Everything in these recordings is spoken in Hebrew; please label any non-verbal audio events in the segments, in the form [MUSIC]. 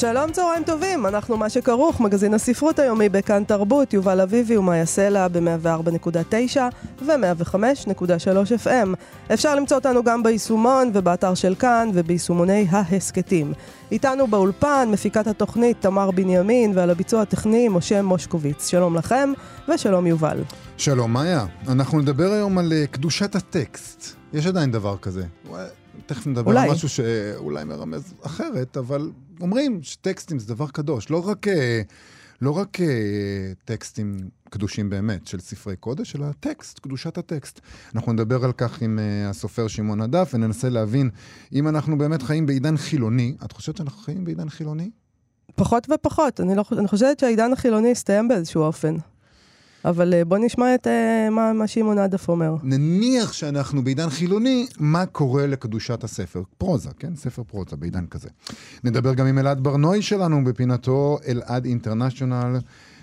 שלום, צהריים טובים, אנחנו מה שכרוך, מגזין הספרות היומי בכאן תרבות, יובל אביבי ומאיה סלע ב-104.9 ו-105.3 FM. אפשר למצוא אותנו גם ביישומון ובאתר של כאן וביישומוני ההסכתים. איתנו באולפן, מפיקת התוכנית תמר בנימין ועל הביצוע הטכני משה מושקוביץ. שלום לכם ושלום יובל. שלום מאיה, אנחנו נדבר היום על uh, קדושת הטקסט. יש עדיין דבר כזה. תכף נדבר אולי. על משהו שאולי מרמז אחרת, אבל אומרים שטקסטים זה דבר קדוש. לא רק, אה, לא רק אה, טקסטים קדושים באמת של ספרי קודש, אלא טקסט, קדושת הטקסט. אנחנו נדבר על כך עם אה, הסופר שמעון הדף, וננסה להבין אם אנחנו באמת חיים בעידן חילוני. את חושבת שאנחנו חיים בעידן חילוני? פחות ופחות, אני, לא, אני חושבת שהעידן החילוני הסתיים באיזשהו אופן. אבל אה, בוא נשמע את אה, מה, מה שמעון עדף אומר. נניח שאנחנו בעידן חילוני, מה קורה לקדושת הספר? פרוזה, כן? ספר פרוזה בעידן כזה. נדבר גם עם אלעד ברנועי שלנו בפינתו אלעד אינטרנשיונל,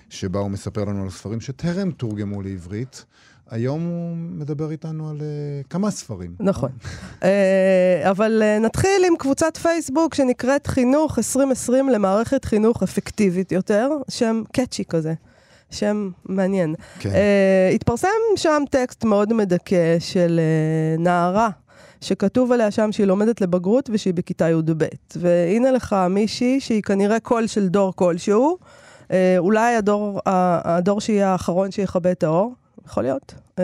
שבה הוא מספר לנו על ספרים שטרם תורגמו לעברית. היום הוא מדבר איתנו על uh, כמה ספרים. נכון. אה, אבל אה, נתחיל עם קבוצת פייסבוק שנקראת חינוך 2020 למערכת חינוך אפקטיבית יותר, שם קאצ'י כזה. שם מעניין. כן. Uh, התפרסם שם טקסט מאוד מדכא של uh, נערה, שכתוב עליה שם שהיא לומדת לבגרות ושהיא בכיתה י"ב. והנה לך מישהי שהיא כנראה קול של דור כלשהו, uh, אולי הדור, הדור שיהיה האחרון שיכבה את האור, יכול להיות. Uh,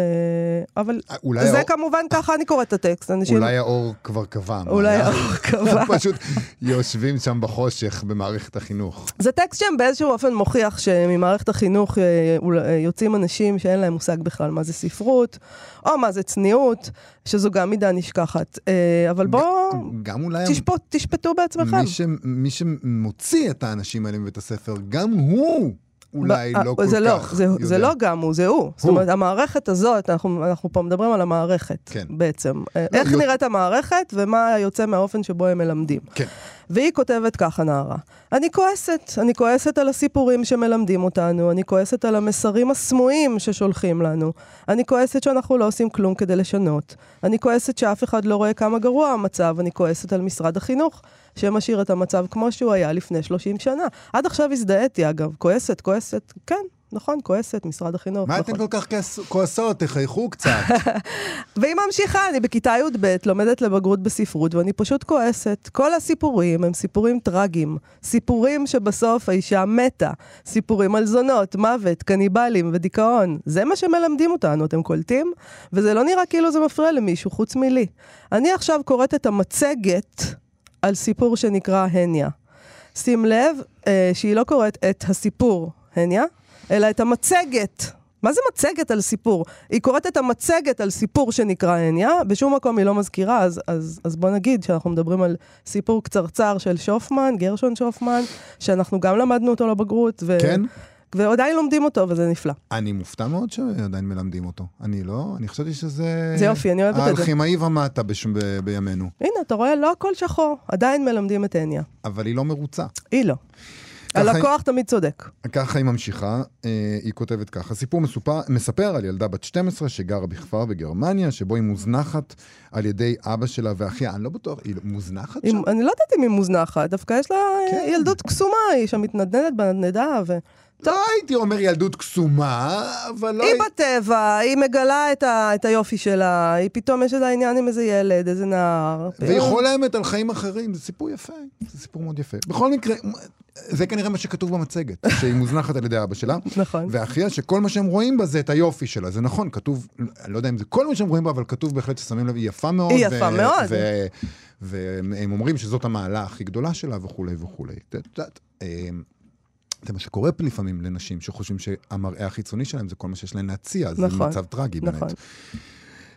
אבל אה, זה האור- כמובן ככה אני קוראת את הטקסט. אנשים... אולי האור כבר קבע. אולי. האור קבע. [LAUGHS] פשוט יושבים שם בחושך במערכת החינוך. זה טקסט שם באיזשהו אופן מוכיח שממערכת החינוך אה, אה, יוצאים אנשים שאין להם מושג בכלל מה זה ספרות, או מה זה צניעות, שזו גם מידה נשכחת. אה, אבל בואו גם אולי... תשפוט, תשפטו בעצמכם. מי, ש... מי שמוציא את האנשים האלה מבית הספר, גם הוא אולי לא אה, כל זה כך לא, זה, יודע. זה לא גם הוא, זה הוא. זאת אומרת, המערכת הזאת, אנחנו, אנחנו פה מדברים על המערכת כן. בעצם. אה, לא, איך יוצ- נראית המערכת ומה יוצא מהאופן שבו הם מלמדים. כן. והיא כותבת ככה, נערה. אני כועסת, אני כועסת על הסיפורים שמלמדים אותנו, אני כועסת על המסרים הסמויים ששולחים לנו, אני כועסת שאנחנו לא עושים כלום כדי לשנות, אני כועסת שאף אחד לא רואה כמה גרוע המצב, אני כועסת על משרד החינוך, שמשאיר את המצב כמו שהוא היה לפני 30 שנה. עד עכשיו הזדהיתי, אגב, כועסת, כועסת, כן. נכון, כועסת, משרד החינוך, מה נכון. אתן כל כך כועסות? תחייכו קצת. [LAUGHS] והיא ממשיכה, אני בכיתה י"ב, לומדת לבגרות בספרות, ואני פשוט כועסת. כל הסיפורים הם סיפורים טרגיים. סיפורים שבסוף האישה מתה. סיפורים על זונות, מוות, קניבלים ודיכאון. זה מה שמלמדים אותנו, אתם קולטים? וזה לא נראה כאילו זה מפריע למישהו, חוץ מלי. אני עכשיו קוראת את המצגת על סיפור שנקרא הניה. שים לב אה, שהיא לא קוראת את הסיפור הניה, אלא את המצגת. מה זה מצגת על סיפור? היא קוראת את המצגת על סיפור שנקרא הניה, בשום מקום היא לא מזכירה, אז, אז, אז בוא נגיד שאנחנו מדברים על סיפור קצרצר של שופמן, גרשון שופמן, שאנחנו גם למדנו אותו לבגרות, ו... כן? ועדיין לומדים אותו, וזה נפלא. אני מופתע מאוד שעדיין מלמדים אותו. אני לא, אני חשבתי שזה... זה יופי, אני אוהבת את זה. האלכימאי ומטה בש- ב- בימינו. הנה, אתה רואה, לא הכל שחור, עדיין מלמדים את הניה. אבל היא לא מרוצה. היא לא. הלקוח תמיד צודק. ככה היא ממשיכה, אה, היא כותבת ככה, סיפור מסופר, מספר על ילדה בת 12 שגרה בכפר בגרמניה, שבו היא מוזנחת על ידי אבא שלה ואחיה. אני לא בטוח, היא מוזנחת היא, שם? אני לא יודעת אם היא מוזנחת, דווקא יש לה כן. כן. ילדות קסומה, היא שם מתנדנדת בנדנדה, ו... לא הייתי אומר ילדות קסומה, אבל לא... היא הי- בטבע, היא מגלה את, ה, את היופי שלה, היא פתאום יש לה עניין עם איזה ילד, איזה נער. והיא חולמת על חיים אחרים, זה סיפור יפה, זה סיפור מאוד יפה. בכל מקרה, זה כנראה מה שכתוב במצגת, [LAUGHS] שהיא מוזנחת על ידי אבא שלה. נכון. ואחיה, שכל מה שהם רואים בה זה את היופי שלה. זה נכון, כתוב, אני לא יודע אם זה כל מה שהם רואים בה, אבל כתוב בהחלט ששמים לב, היא יפה מאוד. היא יפה מאוד. והם אומרים שזאת המעלה הכי גדולה שלה וכולי וכולי. אה, זה מה שקורה לפעמים לנשים שחושבים שהמראה החיצוני שלהם זה כל מה שיש להן להציע, זה נכון, מצב טרגי נכון. באמת.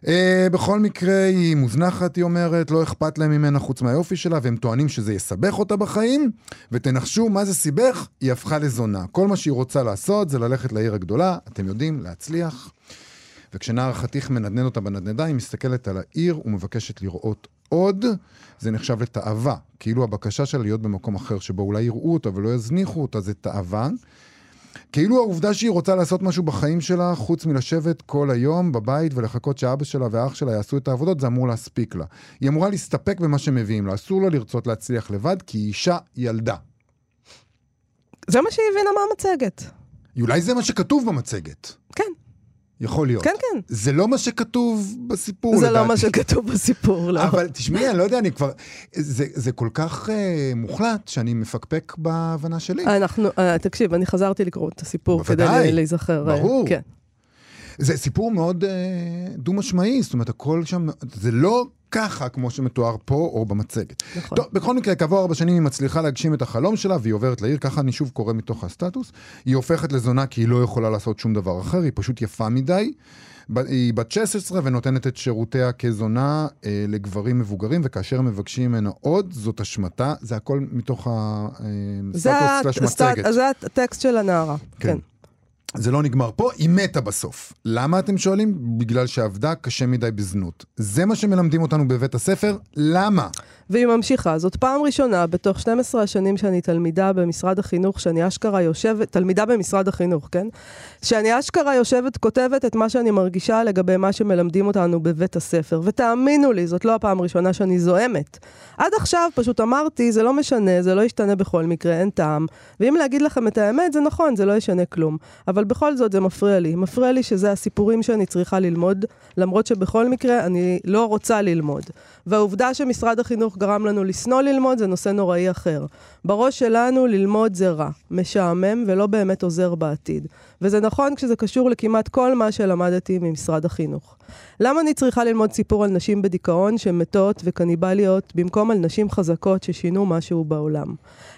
Uh, בכל מקרה, היא מוזנחת, היא אומרת, לא אכפת להם ממנה חוץ מהיופי שלה, והם טוענים שזה יסבך אותה בחיים, ותנחשו מה זה סיבך? היא הפכה לזונה. כל מה שהיא רוצה לעשות זה ללכת לעיר הגדולה, אתם יודעים, להצליח. וכשנער החתיך מנדנד אותה בנדנדה, היא מסתכלת על העיר ומבקשת לראות עוד. זה נחשב לתאווה, כאילו הבקשה שלה להיות במקום אחר שבו אולי יראו אותה ולא יזניחו אותה זה תאווה. כאילו העובדה שהיא רוצה לעשות משהו בחיים שלה, חוץ מלשבת כל היום בבית ולחכות שאבא שלה ואח שלה יעשו את העבודות, זה אמור להספיק לה. היא אמורה להסתפק במה שמביאים לה, אסור לה לרצות להצליח לבד, כי היא אישה ילדה. זה מה שהיא הבינה מהמצגת. אולי זה מה שכתוב במצגת. כן. יכול להיות. כן, כן. זה לא מה שכתוב בסיפור, זה לדעתי. לא מה שכתוב בסיפור, לא. אבל תשמעי, אני לא יודע, אני כבר... זה, זה כל כך אה, מוחלט שאני מפקפק בהבנה שלי. אנחנו, אה, תקשיב, אני חזרתי לקרוא את הסיפור בוודאי, כדי להיזכר. אה, ברור. כן. זה סיפור מאוד אה, דו-משמעי, זאת אומרת, הכל שם, זה לא ככה כמו שמתואר פה או במצגת. נכון. טוב, בכל מקרה, כעבור ארבע שנים היא מצליחה להגשים את החלום שלה, והיא עוברת לעיר, ככה אני שוב קורא מתוך הסטטוס. היא הופכת לזונה כי היא לא יכולה לעשות שום דבר אחר, היא פשוט יפה מדי. היא בת 16 ונותנת את שירותיה כזונה אה, לגברים מבוגרים, וכאשר מבקשים ממנה עוד, זאת אשמתה. זה הכל מתוך זה הסטטוס סלש הסטט- מצגת. זה הטקסט של הנערה. כן. כן. זה לא נגמר פה, היא מתה בסוף. למה אתם שואלים? בגלל שעבדה קשה מדי בזנות. זה מה שמלמדים אותנו בבית הספר, למה? והיא ממשיכה. זאת פעם ראשונה בתוך 12 השנים שאני תלמידה במשרד החינוך, שאני אשכרה יושבת, תלמידה במשרד החינוך, כן? שאני אשכרה יושבת, כותבת את מה שאני מרגישה לגבי מה שמלמדים אותנו בבית הספר. ותאמינו לי, זאת לא הפעם הראשונה שאני זועמת. עד עכשיו פשוט אמרתי, זה לא משנה, זה לא ישתנה בכל מקרה, אין טעם. ואם להגיד לכם את האמת, זה נכון, זה לא ישנה כלום. אבל בכל זאת זה מפריע לי. מפריע לי שזה הסיפורים שאני צריכה ללמוד, למרות שבכל מקרה אני לא רוצה ללמוד. והעובדה שמשרד החינוך גרם לנו לשנוא ללמוד זה נושא נוראי אחר. בראש שלנו ללמוד זה רע, משעמם ולא באמת עוזר בעתיד. וזה נכון כשזה קשור לכמעט כל מה שלמדתי ממשרד החינוך. למה אני צריכה ללמוד סיפור על נשים בדיכאון שמתות וקניבליות במקום על נשים חזקות ששינו משהו בעולם?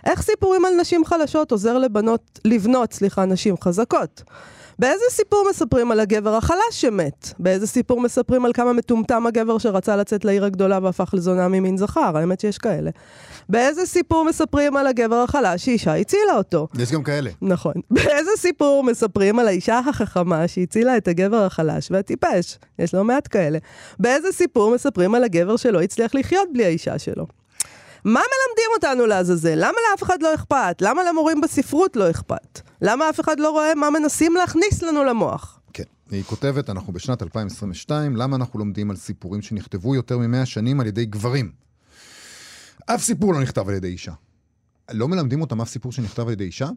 איך סיפורים על נשים חלשות עוזר לבנות, לבנות, סליחה, נשים חזקות? באיזה סיפור מספרים על הגבר החלש שמת? באיזה סיפור מספרים על כמה מטומטם הגבר שרצה לצאת לעיר הגדולה והפך לזונה ממין זכר? האמת שיש כאלה. באיזה סיפור מספרים על הגבר החלש שאישה הצילה אותו? יש גם כאלה. נכון. [LAUGHS] באיזה סיפור מספרים על האישה החכמה שהצילה את הגבר החלש והטיפש? יש לא מעט כאלה. באיזה סיפור מספרים על הגבר שלא הצליח לחיות בלי האישה שלו? מה מלמדים אותנו לעזאזל? למה לאף אחד לא אכפת? למה למורים בספרות לא אכפת? למה אף אחד לא רואה מה מנסים להכניס לנו למוח? כן. היא כותבת, אנחנו בשנת 2022, למה אנחנו לומדים על סיפורים שנכתבו יותר מ-100 שנים על ידי גברים? אף סיפור לא נכתב על ידי אישה. לא מלמדים אותם אף סיפור שנכתב על ידי אישה?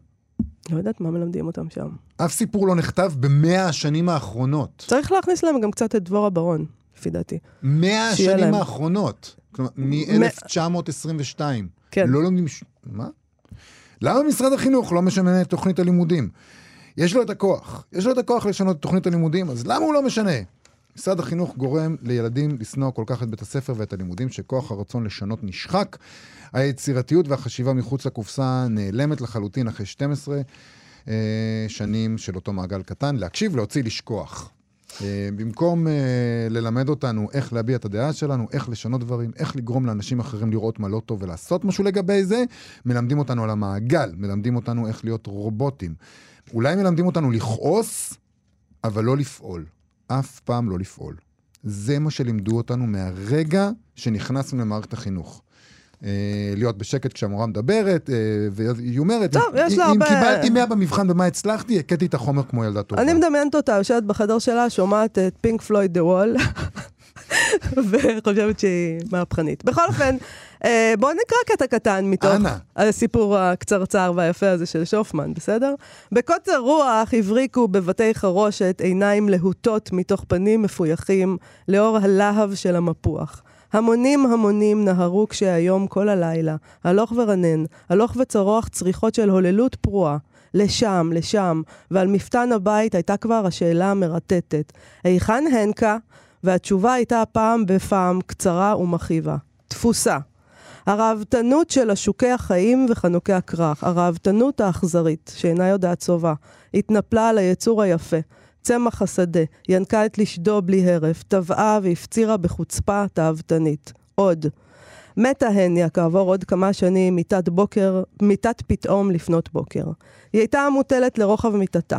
לא יודעת מה מלמדים אותם שם. אף סיפור לא נכתב במאה השנים האחרונות. צריך להכניס להם גם קצת את דבורה ברון, לפי דעתי. מאה השנים להם. האחרונות. כלומר, מ-1922. כן. לא לומדים... ש- מה? למה משרד החינוך לא משנה את תוכנית הלימודים? יש לו את הכוח. יש לו את הכוח לשנות את תוכנית הלימודים, אז למה הוא לא משנה? משרד החינוך גורם לילדים לשנוא כל כך את בית הספר ואת הלימודים, שכוח הרצון לשנות נשחק. היצירתיות והחשיבה מחוץ לקופסה נעלמת לחלוטין אחרי 12 אה, שנים של אותו מעגל קטן. להקשיב, להוציא, לשכוח. אה, במקום אה, ללמד אותנו איך להביע את הדעה שלנו, איך לשנות דברים, איך לגרום לאנשים אחרים לראות מה לא טוב ולעשות משהו לגבי זה, מלמדים אותנו על המעגל, מלמדים אותנו איך להיות רובוטים. אולי מלמדים אותנו לכעוס, אבל לא לפעול. אף פעם לא לפעול. זה מה שלימדו אותנו מהרגע שנכנסנו למערכת החינוך. אה, להיות בשקט כשהמורה מדברת, אה, והיא אומרת, טוב, יש לה אם קיבלתי 100 במבחן במה הצלחתי, הכיתי את החומר כמו ילדה טובה. אני מדמיינת אותה, יושבת בחדר שלה, שומעת את פינק פלויד דה וול, וחושבת שהיא מהפכנית. בכל אופן, אה, בואו נקרא קטע קטן מתוך אנא. הסיפור הקצרצר והיפה הזה של שופמן, בסדר? בקוצר רוח הבריקו בבתי חרושת עיניים להוטות מתוך פנים מפויחים לאור הלהב של המפוח. המונים המונים נהרו כשהיום כל הלילה, הלוך ורנן, הלוך וצרוח צריחות של הוללות פרועה. לשם, לשם, ועל מפתן הבית הייתה כבר השאלה המרטטת, היכן הנקה? והתשובה הייתה פעם בפעם קצרה ומכאיבה. תפוסה. הראוותנות של עשוקי החיים וחנוקי הכרך, הראוותנות האכזרית, שאינה יודעת שובע, התנפלה על היצור היפה. צמח השדה, ינקה את לשדו בלי הרף, טבעה והפצירה בחוצפה תאוותנית. עוד. מתה הניה כעבור עוד כמה שנים מיטת בוקר, מיטת פתאום לפנות בוקר. היא הייתה מוטלת לרוחב מיטתה,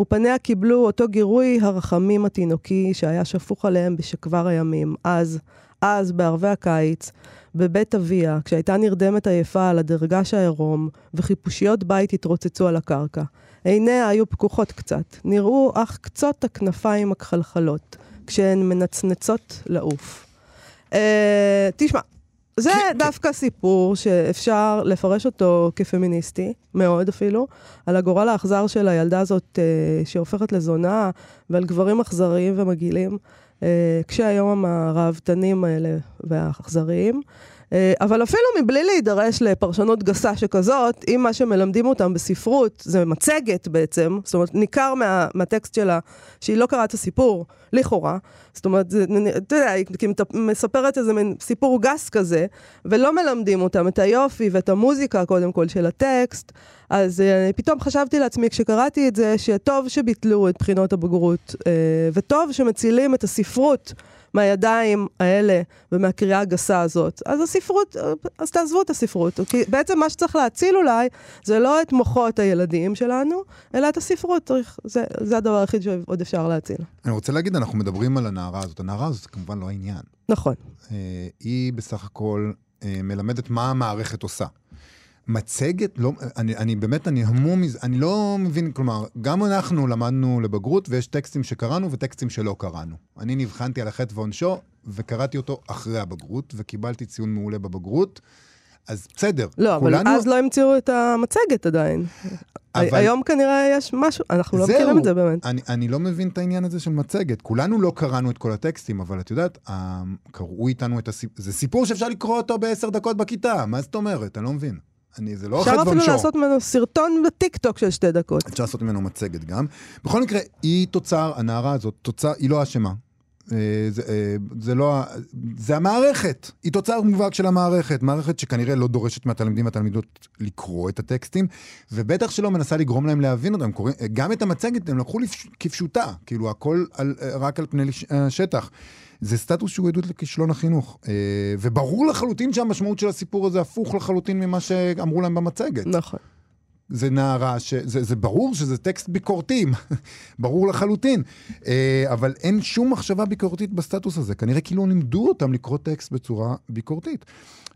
ופניה קיבלו אותו גירוי הרחמים התינוקי שהיה שפוך עליהם בשכבר הימים, אז, אז, בערבי הקיץ, בבית אביה, כשהייתה נרדמת עייפה על הדרגש העירום, וחיפושיות בית התרוצצו על הקרקע. עיניה היו פקוחות קצת, נראו אך קצות הכנפיים הכחלחלות, כשהן מנצנצות לעוף. אה, תשמע, זה דווקא סיפור שאפשר לפרש אותו כפמיניסטי, מאוד אפילו, על הגורל האכזר של הילדה הזאת אה, שהופכת לזונה, ועל גברים אכזריים ומגעילים, אה, כשהיום הראוותנים האלה והאכזריים. אה, אבל אפילו מבלי להידרש לפרשנות גסה שכזאת, אם מה שמלמדים אותם בספרות זה מצגת בעצם, זאת אומרת, ניכר מה, מהטקסט שלה שהיא לא קראה את הסיפור, לכאורה. זאת אומרת, אתה יודע, היא כאילו מספרת איזה מין סיפור גס כזה, ולא מלמדים אותם את היופי ואת המוזיקה, קודם כל, של הטקסט. אז uh, פתאום חשבתי לעצמי, כשקראתי את זה, שטוב שביטלו את בחינות הבגרות, uh, וטוב שמצילים את הספרות. מהידיים האלה ומהקריאה הגסה הזאת. אז הספרות, אז תעזבו את הספרות. כי בעצם מה שצריך להציל אולי, זה לא את מוחות הילדים שלנו, אלא את הספרות. צריך, זה, זה הדבר היחיד שעוד אפשר להציל. אני רוצה להגיד, אנחנו מדברים על הנערה הזאת. הנערה הזאת כמובן לא העניין. נכון. אה, היא בסך הכל אה, מלמדת מה המערכת עושה. מצגת, לא, אני, אני באמת, אני המום מזה, אני לא מבין, כלומר, גם אנחנו למדנו לבגרות ויש טקסטים שקראנו וטקסטים שלא קראנו. אני נבחנתי על החטא ועונשו וקראתי אותו אחרי הבגרות וקיבלתי ציון מעולה בבגרות. אז בסדר, לא, כולנו... אבל אז לא המציאו את המצגת עדיין. אבל... היום כנראה יש משהו, אנחנו לא מכירים את זה באמת. אני, אני לא מבין את העניין הזה של מצגת. כולנו לא קראנו את כל הטקסטים, אבל את יודעת, קראו איתנו את הסיפור, זה סיפור שאפשר לקרוא אותו בעשר דקות בכיתה, מה זאת אומרת? אני לא מבין. אני, זה לא חטא ועונשו. אפשר אפילו לעשות ממנו סרטון בטיקטוק של שתי דקות. אפשר לעשות ממנו מצגת גם. בכל מקרה, היא תוצר, הנערה הזאת, תוצר, היא לא אשמה. אה, זה, אה, זה לא, זה המערכת, היא תוצר מובהק של המערכת, מערכת שכנראה לא דורשת מהתלמידים והתלמידות לקרוא את הטקסטים, ובטח שלא מנסה לגרום להם להבין אותם, קוראים, גם את המצגת הם לקחו כפשוטה, כאילו הכל על, רק על פני השטח. זה סטטוס שהוא עדות לכישלון החינוך. אה, וברור לחלוטין שהמשמעות של הסיפור הזה הפוך לחלוטין ממה שאמרו להם במצגת. נכון. זה נערה, ש... זה, זה ברור שזה טקסט ביקורתי, [LAUGHS] ברור לחלוטין. אה, אבל אין שום מחשבה ביקורתית בסטטוס הזה. כנראה כאילו לימדו אותם לקרוא טקסט בצורה ביקורתית.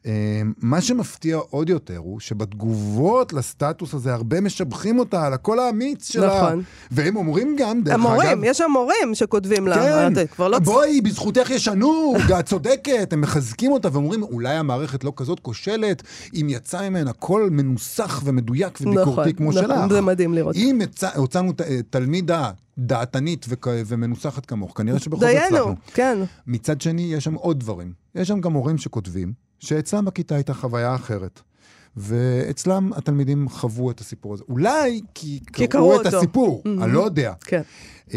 אמ, מה שמפתיע עוד יותר הוא שבתגובות לסטטוס הזה הרבה משבחים אותה על הקול האמיץ שלה. נכון. והם אומרים גם, דרך אגב... המורים, יש שם מורים שכותבים לה. כן, כבר לא בואי, בזכותך ישנו, [LAUGHS] את צודקת. הם מחזקים אותה ואומרים, אולי המערכת לא כזאת כושלת, אם יצא ממנה קול מנוסח ומדויק וביקורתי נכון, כמו נכון, שלך. זה מדהים לראות. אם הוצאנו תלמידה דעתנית וכ... ומנוסחת כמוך, כנראה שבכל זאת הצלחנו. דיינו, כן. מצד שני, יש שם עוד דברים. יש שם גם מורים שכותבים. שאצלם בכיתה הייתה חוויה אחרת. ואצלם התלמידים חוו את הסיפור הזה. אולי כי, כי קראו את הסיפור, mm-hmm. אני לא יודע. כן. Um,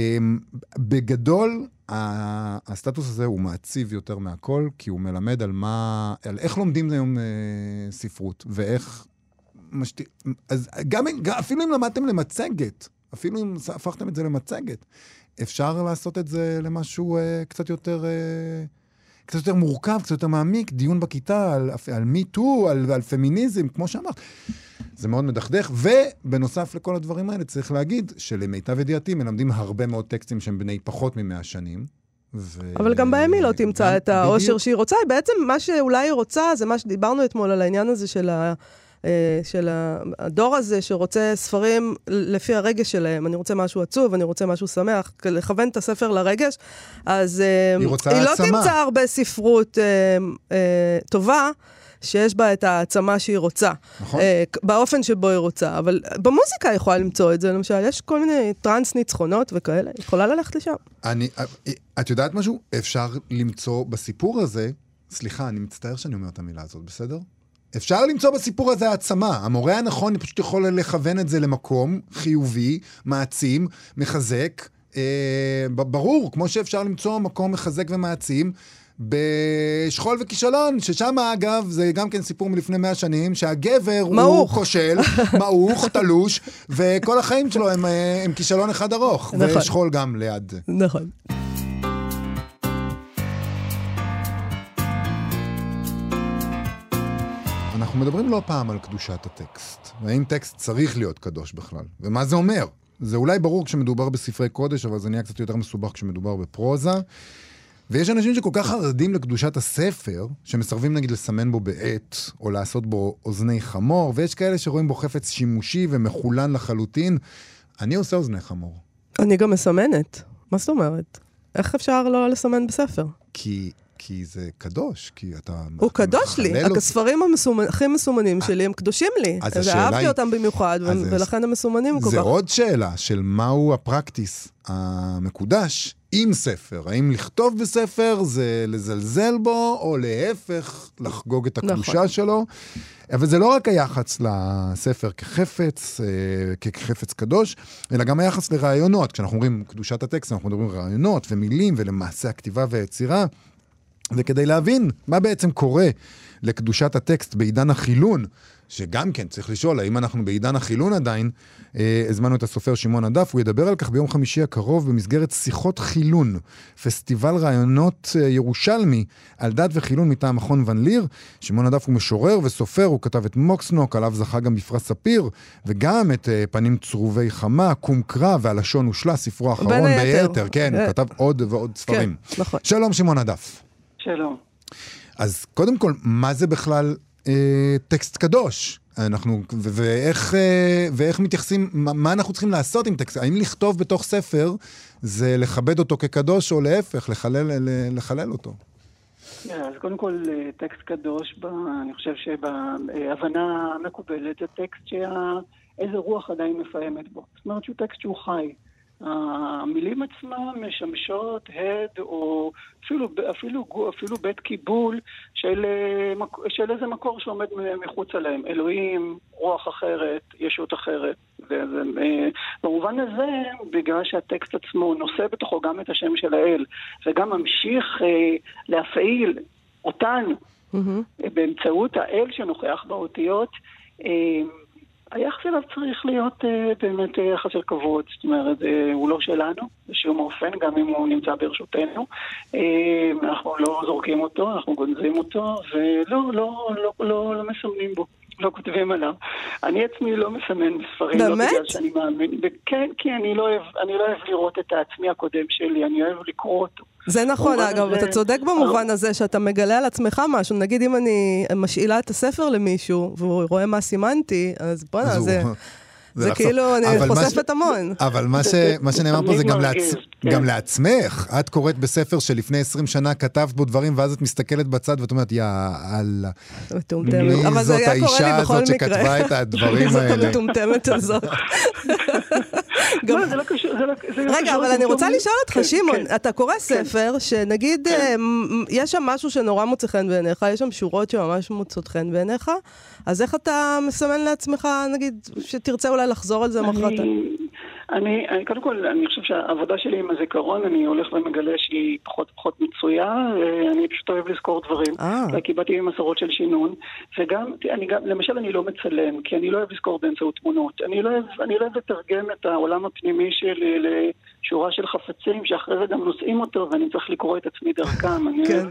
בגדול, הסטטוס הזה הוא מעציב יותר מהכל, כי הוא מלמד על מה, על איך לומדים היום uh, ספרות, ואיך משת... אז גם, אפילו אם למדתם למצגת, אפילו אם הפכתם את זה למצגת, אפשר לעשות את זה למשהו uh, קצת יותר... Uh, קצת יותר מורכב, קצת יותר מעמיק, דיון בכיתה על, על מיטו, על, על פמיניזם, כמו שאמרת. זה מאוד מדכדך, ובנוסף לכל הדברים האלה, צריך להגיד שלמיטב ידיעתי מלמדים הרבה מאוד טקסטים שהם בני פחות ממאה שנים. ו... אבל גם בהם היא לא תמצא את האושר שהיא רוצה. בעצם מה שאולי היא רוצה, זה מה שדיברנו אתמול על העניין הזה של ה... אה, של הדור הזה שרוצה ספרים לפי הרגש שלהם. אני רוצה משהו עצוב, אני רוצה משהו שמח, לכוון את הספר לרגש. אז אה, היא, היא לא תמצא הרבה ספרות אה, אה, טובה. שיש בה את העצמה שהיא רוצה. נכון. אה, באופן שבו היא רוצה. אבל במוזיקה היא יכולה למצוא את זה, למשל, יש כל מיני טראנס ניצחונות וכאלה, היא יכולה ללכת לשם. אני, את יודעת משהו? אפשר למצוא בסיפור הזה, סליחה, אני מצטער שאני אומר את המילה הזאת, בסדר? אפשר למצוא בסיפור הזה העצמה. המורה הנכון פשוט יכול לכוון את זה למקום חיובי, מעצים, מחזק. אה, ברור, כמו שאפשר למצוא מקום מחזק ומעצים בשכול וכישלון, ששם אגב, זה גם כן סיפור מלפני מאה שנים, שהגבר הוא מעוך. כושל, [LAUGHS] מעוך, תלוש, וכל החיים שלו הם, אה, הם כישלון אחד ארוך. נכון. ושכול גם ליד. נכון. אנחנו מדברים לא פעם על קדושת הטקסט. והאם טקסט צריך להיות קדוש בכלל? ומה זה אומר? זה אולי ברור כשמדובר בספרי קודש, אבל זה נהיה קצת יותר מסובך כשמדובר בפרוזה. ויש אנשים שכל כך חרדים לקדושת הספר, שמסרבים נגיד לסמן בו בעט, או לעשות בו אוזני חמור, ויש כאלה שרואים בו חפץ שימושי ומחולן לחלוטין. אני עושה אוזני חמור. אני גם מסמנת. מה זאת אומרת? איך אפשר לא לסמן בספר? כי, כי זה קדוש, כי אתה... הוא קדוש לי. הספרים המסומנ- הכי מסומנים שלי הם קדושים לי. אז השאלה אהבתי היא- אותם במיוחד, ו- זה- ולכן הם מסומנים כל זה כך. עוד שאלה של מהו הפרקטיס המקודש עם ספר. האם לכתוב בספר זה לזלזל בו, או להפך, לחגוג את הקדושה נכון. שלו. אבל זה לא רק היחס לספר כחפץ, אה, כחפץ קדוש, אלא גם היחס לרעיונות. כשאנחנו אומרים קדושת הטקסט, אנחנו מדברים רעיונות ומילים ולמעשה הכתיבה והיצירה. וכדי להבין מה בעצם קורה לקדושת הטקסט בעידן החילון, שגם כן צריך לשאול האם אנחנו בעידן החילון עדיין, אה, הזמנו את הסופר שמעון הדף, הוא ידבר על כך ביום חמישי הקרוב במסגרת שיחות חילון, פסטיבל רעיונות אה, ירושלמי על דת וחילון מטעם מכון ון ליר. שמעון הדף הוא משורר וסופר, הוא כתב את מוקסנוק, עליו זכה גם בפרס ספיר, וגם את אה, פנים צרובי חמה, קום קרא והלשון הושלה, ספרו האחרון. ביתר, כן, הוא אה. כתב עוד ועוד ספרים. כן, נכון. שלום שמעון הדף. שלום. אז קודם כל, מה זה בכלל אה, טקסט קדוש? אנחנו, ו- ואיך, אה, ואיך מתייחסים, מה, מה אנחנו צריכים לעשות עם טקסט? האם לכתוב בתוך ספר זה לכבד אותו כקדוש, או להפך, לחלל, לחלל אותו? כן, אז קודם כל, אה, טקסט קדוש, ב, אני חושב שבהבנה המקובלת, זה טקסט שאיזה רוח עדיין מפעמת בו. זאת אומרת שהוא טקסט שהוא חי. המילים עצמן משמשות הד או אפילו, אפילו, אפילו בית קיבול של, של איזה מקור שעומד מחוץ עליהם. אלוהים, רוח אחרת, ישות אחרת. וזה, אה, במובן הזה, בגלל שהטקסט עצמו נושא בתוכו גם את השם של האל, וגם ממשיך אה, להפעיל אותנו. אה, באמצעות האל שנוכח באותיות, אה, היחס אליו צריך להיות אה, באמת אה, יחס של כבוד. זאת אומרת, אה, הוא לא שלנו בשום אופן, גם אם הוא נמצא ברשותנו. אנחנו לא זורקים אותו, אנחנו גונזים אותו, ולא לא, לא, לא, לא מסמנים בו. לא כותבים עליו. אני עצמי לא מסמן בספרים, לא באמת? בגלל שאני מאמין. וכן, כי אני לא אוהב, אני לא אוהב לראות את העצמי הקודם שלי, אני אוהב לקרוא אותו. זה נכון, אגב, הזה- אתה צודק במובן הזה שאתה מגלה על עצמך משהו. נגיד אם אני משאילה את הספר למישהו, והוא רואה מה סימנתי, אז בוא'נה, זה... זה לחשוף. כאילו, אני אבל מה ש- חושפת המון. אבל מה, ש... מה שנאמר פה זה גם, לעצ... כן. גם לעצמך. את קוראת בספר שלפני 20 שנה כתבת בו דברים, ואז את מסתכלת בצד ואת אומרת, יא אללה, מטומטמת. מי אבל זה זאת היה קורה לי האישה בכל הזאת. שכתבה את הדברים [LAUGHS] זאת האלה? המטומטמת הזאת. [LAUGHS] לא, זה לא קשור, זה לא... זה רגע, אבל אני רוצה לשאול אותך, כן, שמעון, כן. אתה קורא ספר שנגיד, כן. אה, יש שם משהו שנורא מוצא חן בעיניך, יש שם שורות שממש מוצאות חן בעיניך, אז איך אתה מסמן לעצמך, נגיד, שתרצה אולי לחזור על זה מחרת? אני, אני, אני, קודם כל, אני חושב שהעבודה שלי עם הזיכרון, אני הולך ומגלה שהיא פחות ופחות מצויה, אני פשוט אוהב לזכור דברים. אה. כי באתי ממסורות של שינון, וגם, אני גם, למשל, אני לא מצלם, כי אני לא אוהב לזכור באמצעות תמונות. אני לא אוהב, אני לא אוהב לתרגם את העולם הפנימי שלי לשורה של חפצים, שאחרי זה גם נושאים אותו, ואני צריך לקרוא את עצמי דרכם. אני כן.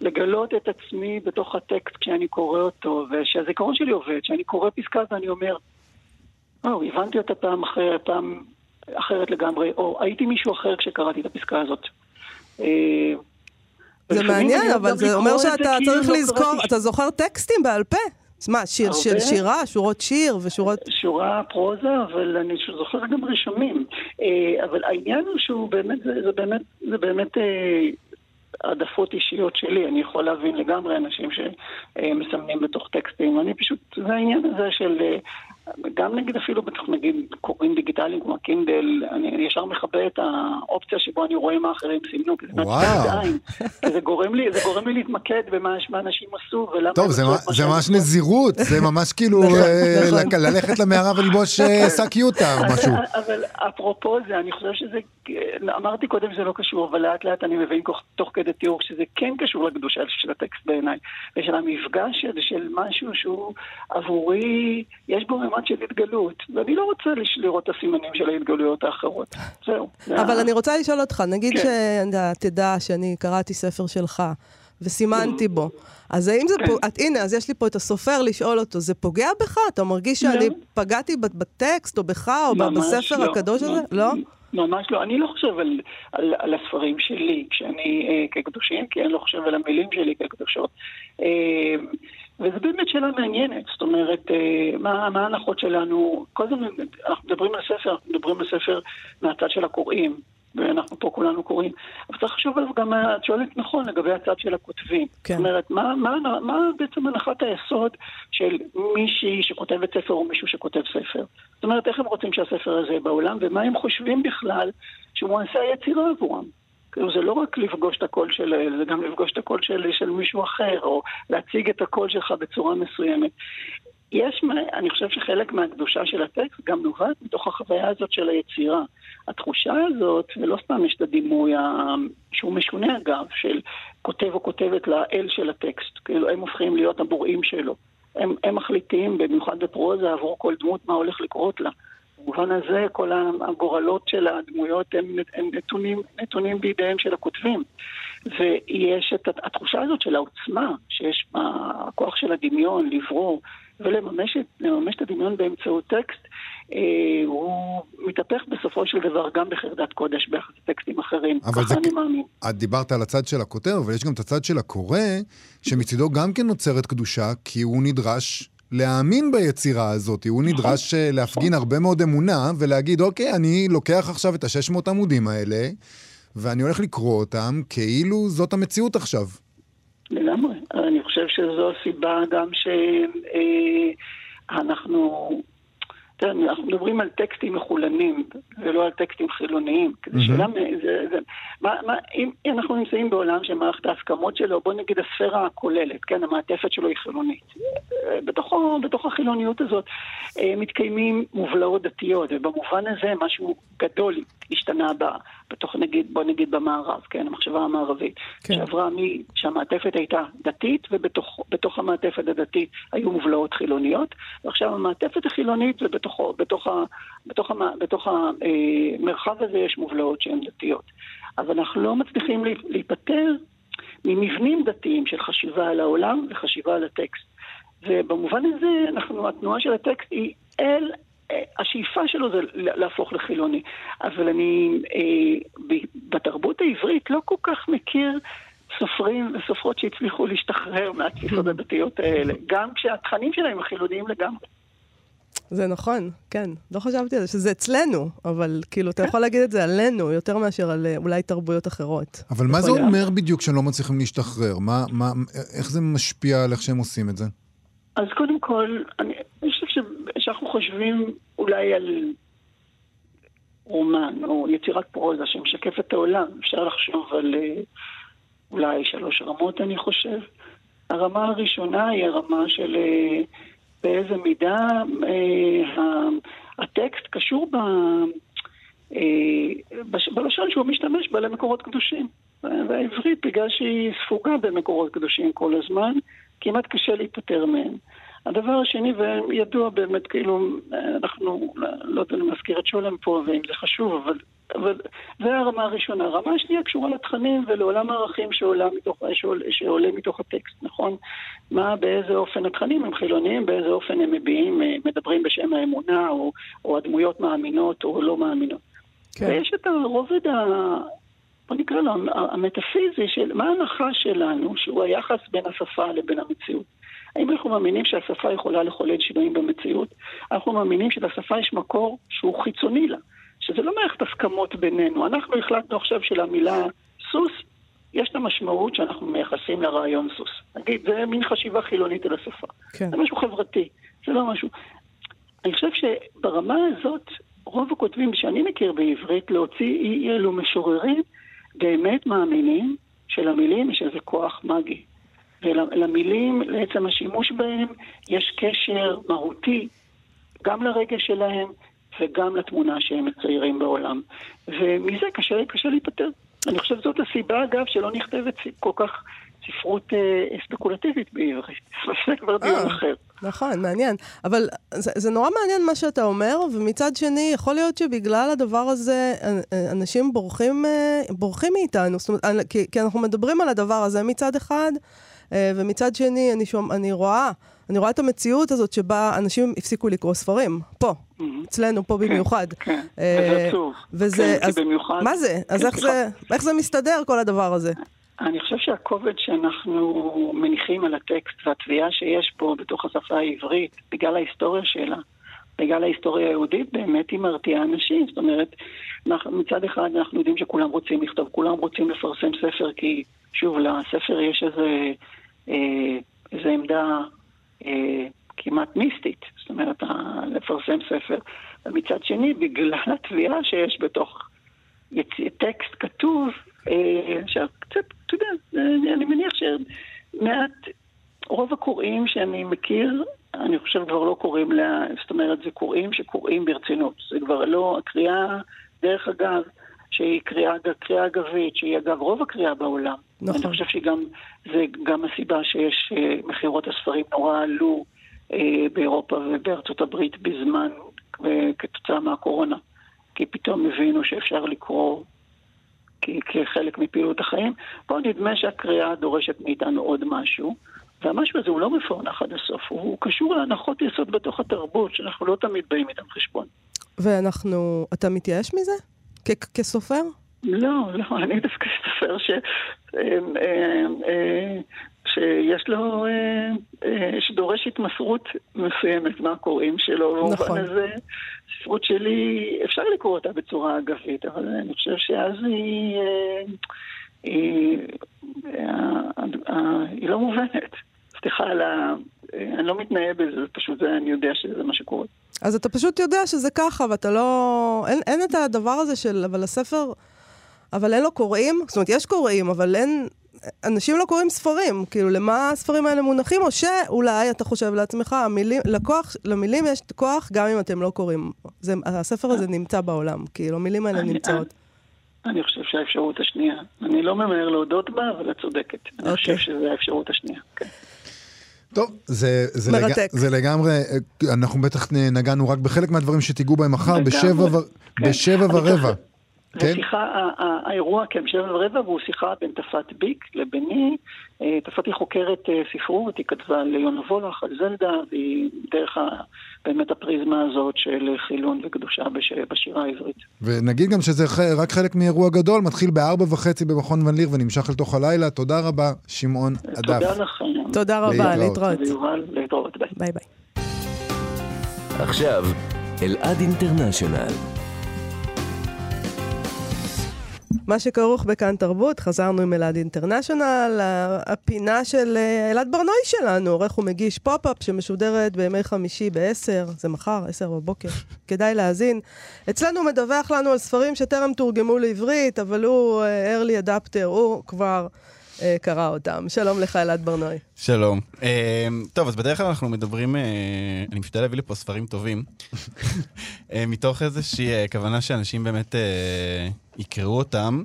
לגלות את עצמי בתוך הטקסט כשאני קורא אותו, ושהזיכרון שלי עובד, שאני קורא פסקה ואני אומר, או, הבנתי אותה פעם אחר, פעם אחרת לגמרי, או הייתי מישהו אחר כשקראתי את הפסקה הזאת. אה, זה מעניין, אבל זה אומר שאתה כאילו צריך לא לזכור, אתה זוכר טקסטים בעל פה. אז מה, שיר של. שירה, שורות שיר ושורות... שורה פרוזה, אבל אני זוכר גם רשמים. אה, אבל העניין הוא שהוא באמת, זה, באמת, זה באמת אה, העדפות אישיות שלי. אני יכול להבין לגמרי אנשים שמסמנים בתוך טקסטים. אני פשוט, זה העניין הזה של, אה, גם נגיד אפילו בתוך נגיד קוראים דיגיטליים כמו קינדל, אני ישר מכבה את האופציה שבו אני רואה מה אחרים סימנו, כי זה. מעצבן זה גורם לי, זה גורם לי להתמקד במה מה אנשים עשו ולמה... טוב, זה, ממש. נזירות, זה ממש כאילו נכון, אה, נכון. ללכת למערה וללבוש אה, שק יוטה או משהו. [LAUGHS] אבל אפרופו זה, אני חושב שזה אמרתי קודם שזה לא קשור, אבל לאט לאט אני מבין תוך כדי תיאור שזה כן קשור לקדושה של הטקסט בעיניי, ושל המפגש של משהו שהוא עבורי, יש בו ממד של התגלות, ואני לא רוצה לראות את הסימנים של ההתגלויות האחרות. זהו. אבל אני רוצה לשאול אותך, נגיד כן. שתדע שאני קראתי ספר שלך. וסימנתי בו. אז האם זה כן. את, הנה, אז יש לי פה את הסופר לשאול אותו, זה פוגע בך? אתה מרגיש שאני לא. פגעתי בטקסט, או בך, או בספר לא. הקדוש הזה? לא? ממש לא. אני לא חושב על, על, על הספרים שלי כשאני אה, כקדושים, כי אני לא חושב על המילים שלי כקדושות. אה, וזו באמת שאלה מעניינת, זאת אומרת, אה, מה, מה ההנחות שלנו? כל הזמן אנחנו מדברים על ספר, אנחנו מדברים על ספר מהצד של הקוראים. ואנחנו פה כולנו קוראים. אבל צריך לחשוב עליו גם, את שואלת נכון, לגבי הצד של הכותבים. כן. זאת אומרת, מה, מה, מה בעצם הנחת היסוד של מישהי שכותבת ספר או מישהו שכותב ספר? זאת אומרת, איך הם רוצים שהספר הזה יהיה בעולם, ומה הם חושבים בכלל שהוא מעשה היצירה עבורם. כאילו זה לא רק לפגוש את הקול של, זה גם לפגוש את הקול של, של מישהו אחר, או להציג את הקול שלך בצורה מסוימת. יש, אני חושב שחלק מהקדושה של הטקסט גם נובעת מתוך החוויה הזאת של היצירה. התחושה הזאת, ולא סתם יש את הדימוי שהוא משונה אגב, של כותב או כותבת לאל של הטקסט, כאילו הם הופכים להיות הבוראים שלו. הם, הם מחליטים, במיוחד בפרוזה, עבור כל דמות מה הולך לקרות לה. במובן הזה כל הגורלות של הדמויות הם, הם נתונים, נתונים בידיהם של הכותבים. ויש את התחושה הזאת של העוצמה, שיש הכוח של הדמיון, לברור ולממש את הדמיון באמצעות טקסט, אה, הוא מתהפך בסופו של דבר גם בחרדת קודש ביחס לטקסטים אחרים. ככה זה... אני מאמין. את דיברת על הצד של הכותב, אבל יש גם את הצד של הקורא, שמצידו גם כן נוצרת קדושה, כי הוא נדרש להאמין ביצירה הזאת. הוא נכון. נדרש נכון. להפגין הרבה מאוד אמונה ולהגיד, אוקיי, אני לוקח עכשיו את ה-600 עמודים האלה, ואני הולך לקרוא אותם כאילו זאת המציאות עכשיו. לגמרי. אני חושב שזו הסיבה גם שאנחנו... תראה, אנחנו מדברים על טקסטים מחולנים, ולא על טקסטים חילוניים. Mm-hmm. שאלה, זה, זה, מה, מה, אם אנחנו נמצאים בעולם שמערכת ההסכמות שלו, בוא נגיד הספירה הכוללת, כן, המעטפת שלו היא חילונית. בתוכו, בתוך החילוניות הזאת אה, מתקיימים מובלעות דתיות, ובמובן הזה משהו גדול השתנה ב, בתוך, נגיד, בוא נגיד במערב, כן, המחשבה המערבית. כן. שעברה מי, שהמעטפת הייתה דתית, ובתוך המעטפת הדתית היו מובלעות חילוניות, ועכשיו המעטפת החילונית ובתוך בתוכו, בתוך, ה, בתוך, ה, בתוך המרחב הזה יש מובלעות שהן דתיות. אבל אנחנו לא מצליחים להיפטר ממבנים דתיים של חשיבה על העולם וחשיבה על הטקסט. ובמובן הזה, אנחנו, התנועה של הטקסט היא אל, השאיפה שלו זה להפוך לחילוני. אבל אני אה, בתרבות העברית לא כל כך מכיר סופרים וסופרות שהצליחו להשתחרר מהתפיסות הדתיות האלה, גם כשהתכנים שלהם הם חילוניים לגמרי. זה נכון, כן. לא חשבתי על זה, שזה אצלנו, אבל כאילו, אתה יכול להגיד את זה עלינו, יותר מאשר על אה, אולי תרבויות אחרות. אבל מה זה אומר בדיוק שהם לא מצליחים להשתחרר? מה, מה, איך זה משפיע על איך שהם עושים את זה? אז קודם כל, אני, אני חושב שאנחנו חושבים אולי על רומן או יצירת פרוזה שמשקפת את העולם. אפשר לחשוב על אה, אולי שלוש רמות, אני חושב. הרמה הראשונה היא הרמה של... באיזה מידה אה, הטקסט קשור ב, אה, בלשון שהוא משתמש בה למקורות קדושים. והעברית, בגלל שהיא ספוגה במקורות קדושים כל הזמן, כמעט קשה להיפטר מהם. הדבר השני, וידוע באמת, כאילו, אנחנו, לא יודע אם להזכיר את שולם פה, ואם זה חשוב, אבל, אבל זה הרמה הראשונה. הרמה השנייה קשורה לתכנים ולעולם הערכים שעולה מתוך, שעולה, שעולה מתוך הטקסט, נכון? מה, באיזה אופן התכנים הם חילוניים, באיזה אופן הם מביעים, מדברים בשם האמונה, או, או הדמויות מאמינות או לא מאמינות. כן. ויש את הרובד ה... בוא נקרא לו, המטאפיזי של מה ההנחה שלנו, שהוא היחס בין השפה לבין המציאות. האם אנחנו מאמינים שהשפה יכולה לחולל שינויים במציאות? אנחנו מאמינים שלשפה יש מקור שהוא חיצוני לה, שזה לא מערכת הסכמות בינינו. אנחנו החלטנו עכשיו שלמילה סוס, יש לה משמעות שאנחנו מייחסים לרעיון סוס. נגיד, זה מין חשיבה חילונית על השפה. כן. זה משהו חברתי, זה לא משהו... אני חושב שברמה הזאת, רוב הכותבים שאני מכיר בעברית, להוציא אי אלו משוררים, באמת מאמינים שלמילים יש איזה כוח מגי. ולמילים, לעצם השימוש בהם, יש קשר מהותי גם לרגש שלהם וגם לתמונה שהם מציירים בעולם. ומזה קשה, קשה להיפטר. אני חושב שזאת הסיבה, אגב, שלא נכתבת כל כך ספרות אה, ספקולטיבית בעברית. זה כבר דיון אה. אחר. נכון, מעניין. אבל זה, זה נורא מעניין מה שאתה אומר, ומצד שני, יכול להיות שבגלל הדבר הזה, אה, אנשים בורחים, אה, בורחים מאיתנו. זאת אומרת, כי, כי אנחנו מדברים על הדבר הזה מצד אחד, אה, ומצד שני, אני, שומע, אני רואה, אני רואה את המציאות הזאת שבה אנשים הפסיקו לקרוא ספרים. פה. אצלנו, פה במיוחד. כן, אה, וזה עצוב. וזה, כן, אז במיוחד... מה זה? אז כן, איך זה, איך זה מסתדר, כל הדבר הזה? אני חושב שהכובד שאנחנו מניחים על הטקסט והתביעה שיש פה בתוך השפה העברית, בגלל ההיסטוריה שלה, בגלל ההיסטוריה היהודית, באמת היא מרתיעה אנשים. זאת אומרת, אנחנו- מצד אחד אנחנו יודעים שכולם רוצים לכתוב, כולם רוצים לפרסם ספר, כי שוב, לספר יש איזה, אה, איזה עמדה אה, כמעט מיסטית, זאת אומרת, לפרסם ספר. ומצד שני, בגלל [LAUGHS] התביעה שיש בתוך טקסט כתוב, אה, עכשיו קצת, אתה יודע, אה, אני מניח שמעט, רוב הקוראים שאני מכיר, אני חושב כבר לא קוראים, לה, זאת אומרת, זה קוראים שקוראים ברצינות. זה כבר לא, הקריאה, דרך אגב, שהיא קריאה, קריאה אגבית, שהיא אגב רוב הקריאה בעולם. נכון. אני חושב שגם, זה גם הסיבה שיש אה, מכירות הספרים נורא עלו אה, באירופה ובארצות הברית בזמן, אה, כתוצאה מהקורונה. כי פתאום הבינו שאפשר לקרוא כחלק מפעילות החיים. פה נדמה שהקריאה דורשת מאיתנו עוד משהו, והמשהו הזה הוא לא מפוענח עד הסוף, הוא קשור להנחות יסוד בתוך התרבות, שאנחנו לא תמיד באים איתם חשבון. ואנחנו, אתה מתייאש מזה? כ- כסופר? לא, לא, אני דווקא סופר ש... אה, אה, אה, שיש לו, אה, אה, שדורש התמסרות מסוימת מהקוראים שלו. נכון. במובן הזה, הספרות שלי, אפשר לקרוא אותה בצורה אגבית, אבל אני חושב שאז היא, אה, היא, אה, אה, היא לא מובנת. סליחה על ה... אה, אני לא מתנאה בזה, זה פשוט זה, אני יודע שזה מה שקורה. אז אתה פשוט יודע שזה ככה, ואתה לא... אין, אין את הדבר הזה של... אבל הספר... אבל אין לו קוראים? זאת אומרת, יש קוראים, אבל אין... אנשים לא קוראים ספרים. כאילו, למה הספרים האלה מונחים? או שאולי אתה חושב לעצמך, המילים, לכוח, למילים יש כוח גם אם אתם לא קוראים. זה, הספר הזה נמצא בעולם. כאילו, המילים האלה אני- נמצאות. אני חושב שהאפשרות השנייה. אני לא ממהר להודות בה, אבל את צודקת. אני אוקיי. חושב שזו האפשרות השנייה. כן. טוב, זה, זה. לג... זה לגמרי, אה, אנחנו בטח נגענו רק בחלק מהדברים שתיגעו בהם מחר. בשבע, ו... כן. בשבע ורבע. כן? שיחה, האירוע, כן, שבע ורבע, והוא שיחה בין תפת ביק לביני. אה, תפת היא חוקרת אה, ספרות, היא כתבה על יונה וולך, על זלדה, והיא דרך ה- באמת הפריזמה הזאת של חילון וקדושה בש, בשירה העברית. ונגיד גם שזה רק חלק מאירוע גדול, מתחיל בארבע וחצי במכון ון ליר ונמשך אל תוך הלילה. תודה רבה, שמעון תודה הדף. לכם. תודה רבה, להתראות. להתראות, ביי. ביי ביי. עכשיו, אלעד International. מה שכרוך בכאן תרבות, חזרנו עם אלעד International, הפינה של אה, אלעד בר-נוי שלנו, עורך ומגיש פופ-אפ שמשודרת בימי חמישי ב-10, זה מחר, 10 בבוקר, [LAUGHS] כדאי להאזין. אצלנו הוא מדווח לנו על ספרים שטרם תורגמו לעברית, אבל הוא אה, early adopter, הוא כבר אה, קרא אותם. שלום לך, אלעד ברנועי. שלום. אה, טוב, אז בדרך כלל אנחנו מדברים, אה, אני משתדל להביא לפה ספרים טובים, [LAUGHS] אה, מתוך איזושהי אה, כוונה שאנשים באמת אה, יקראו אותם.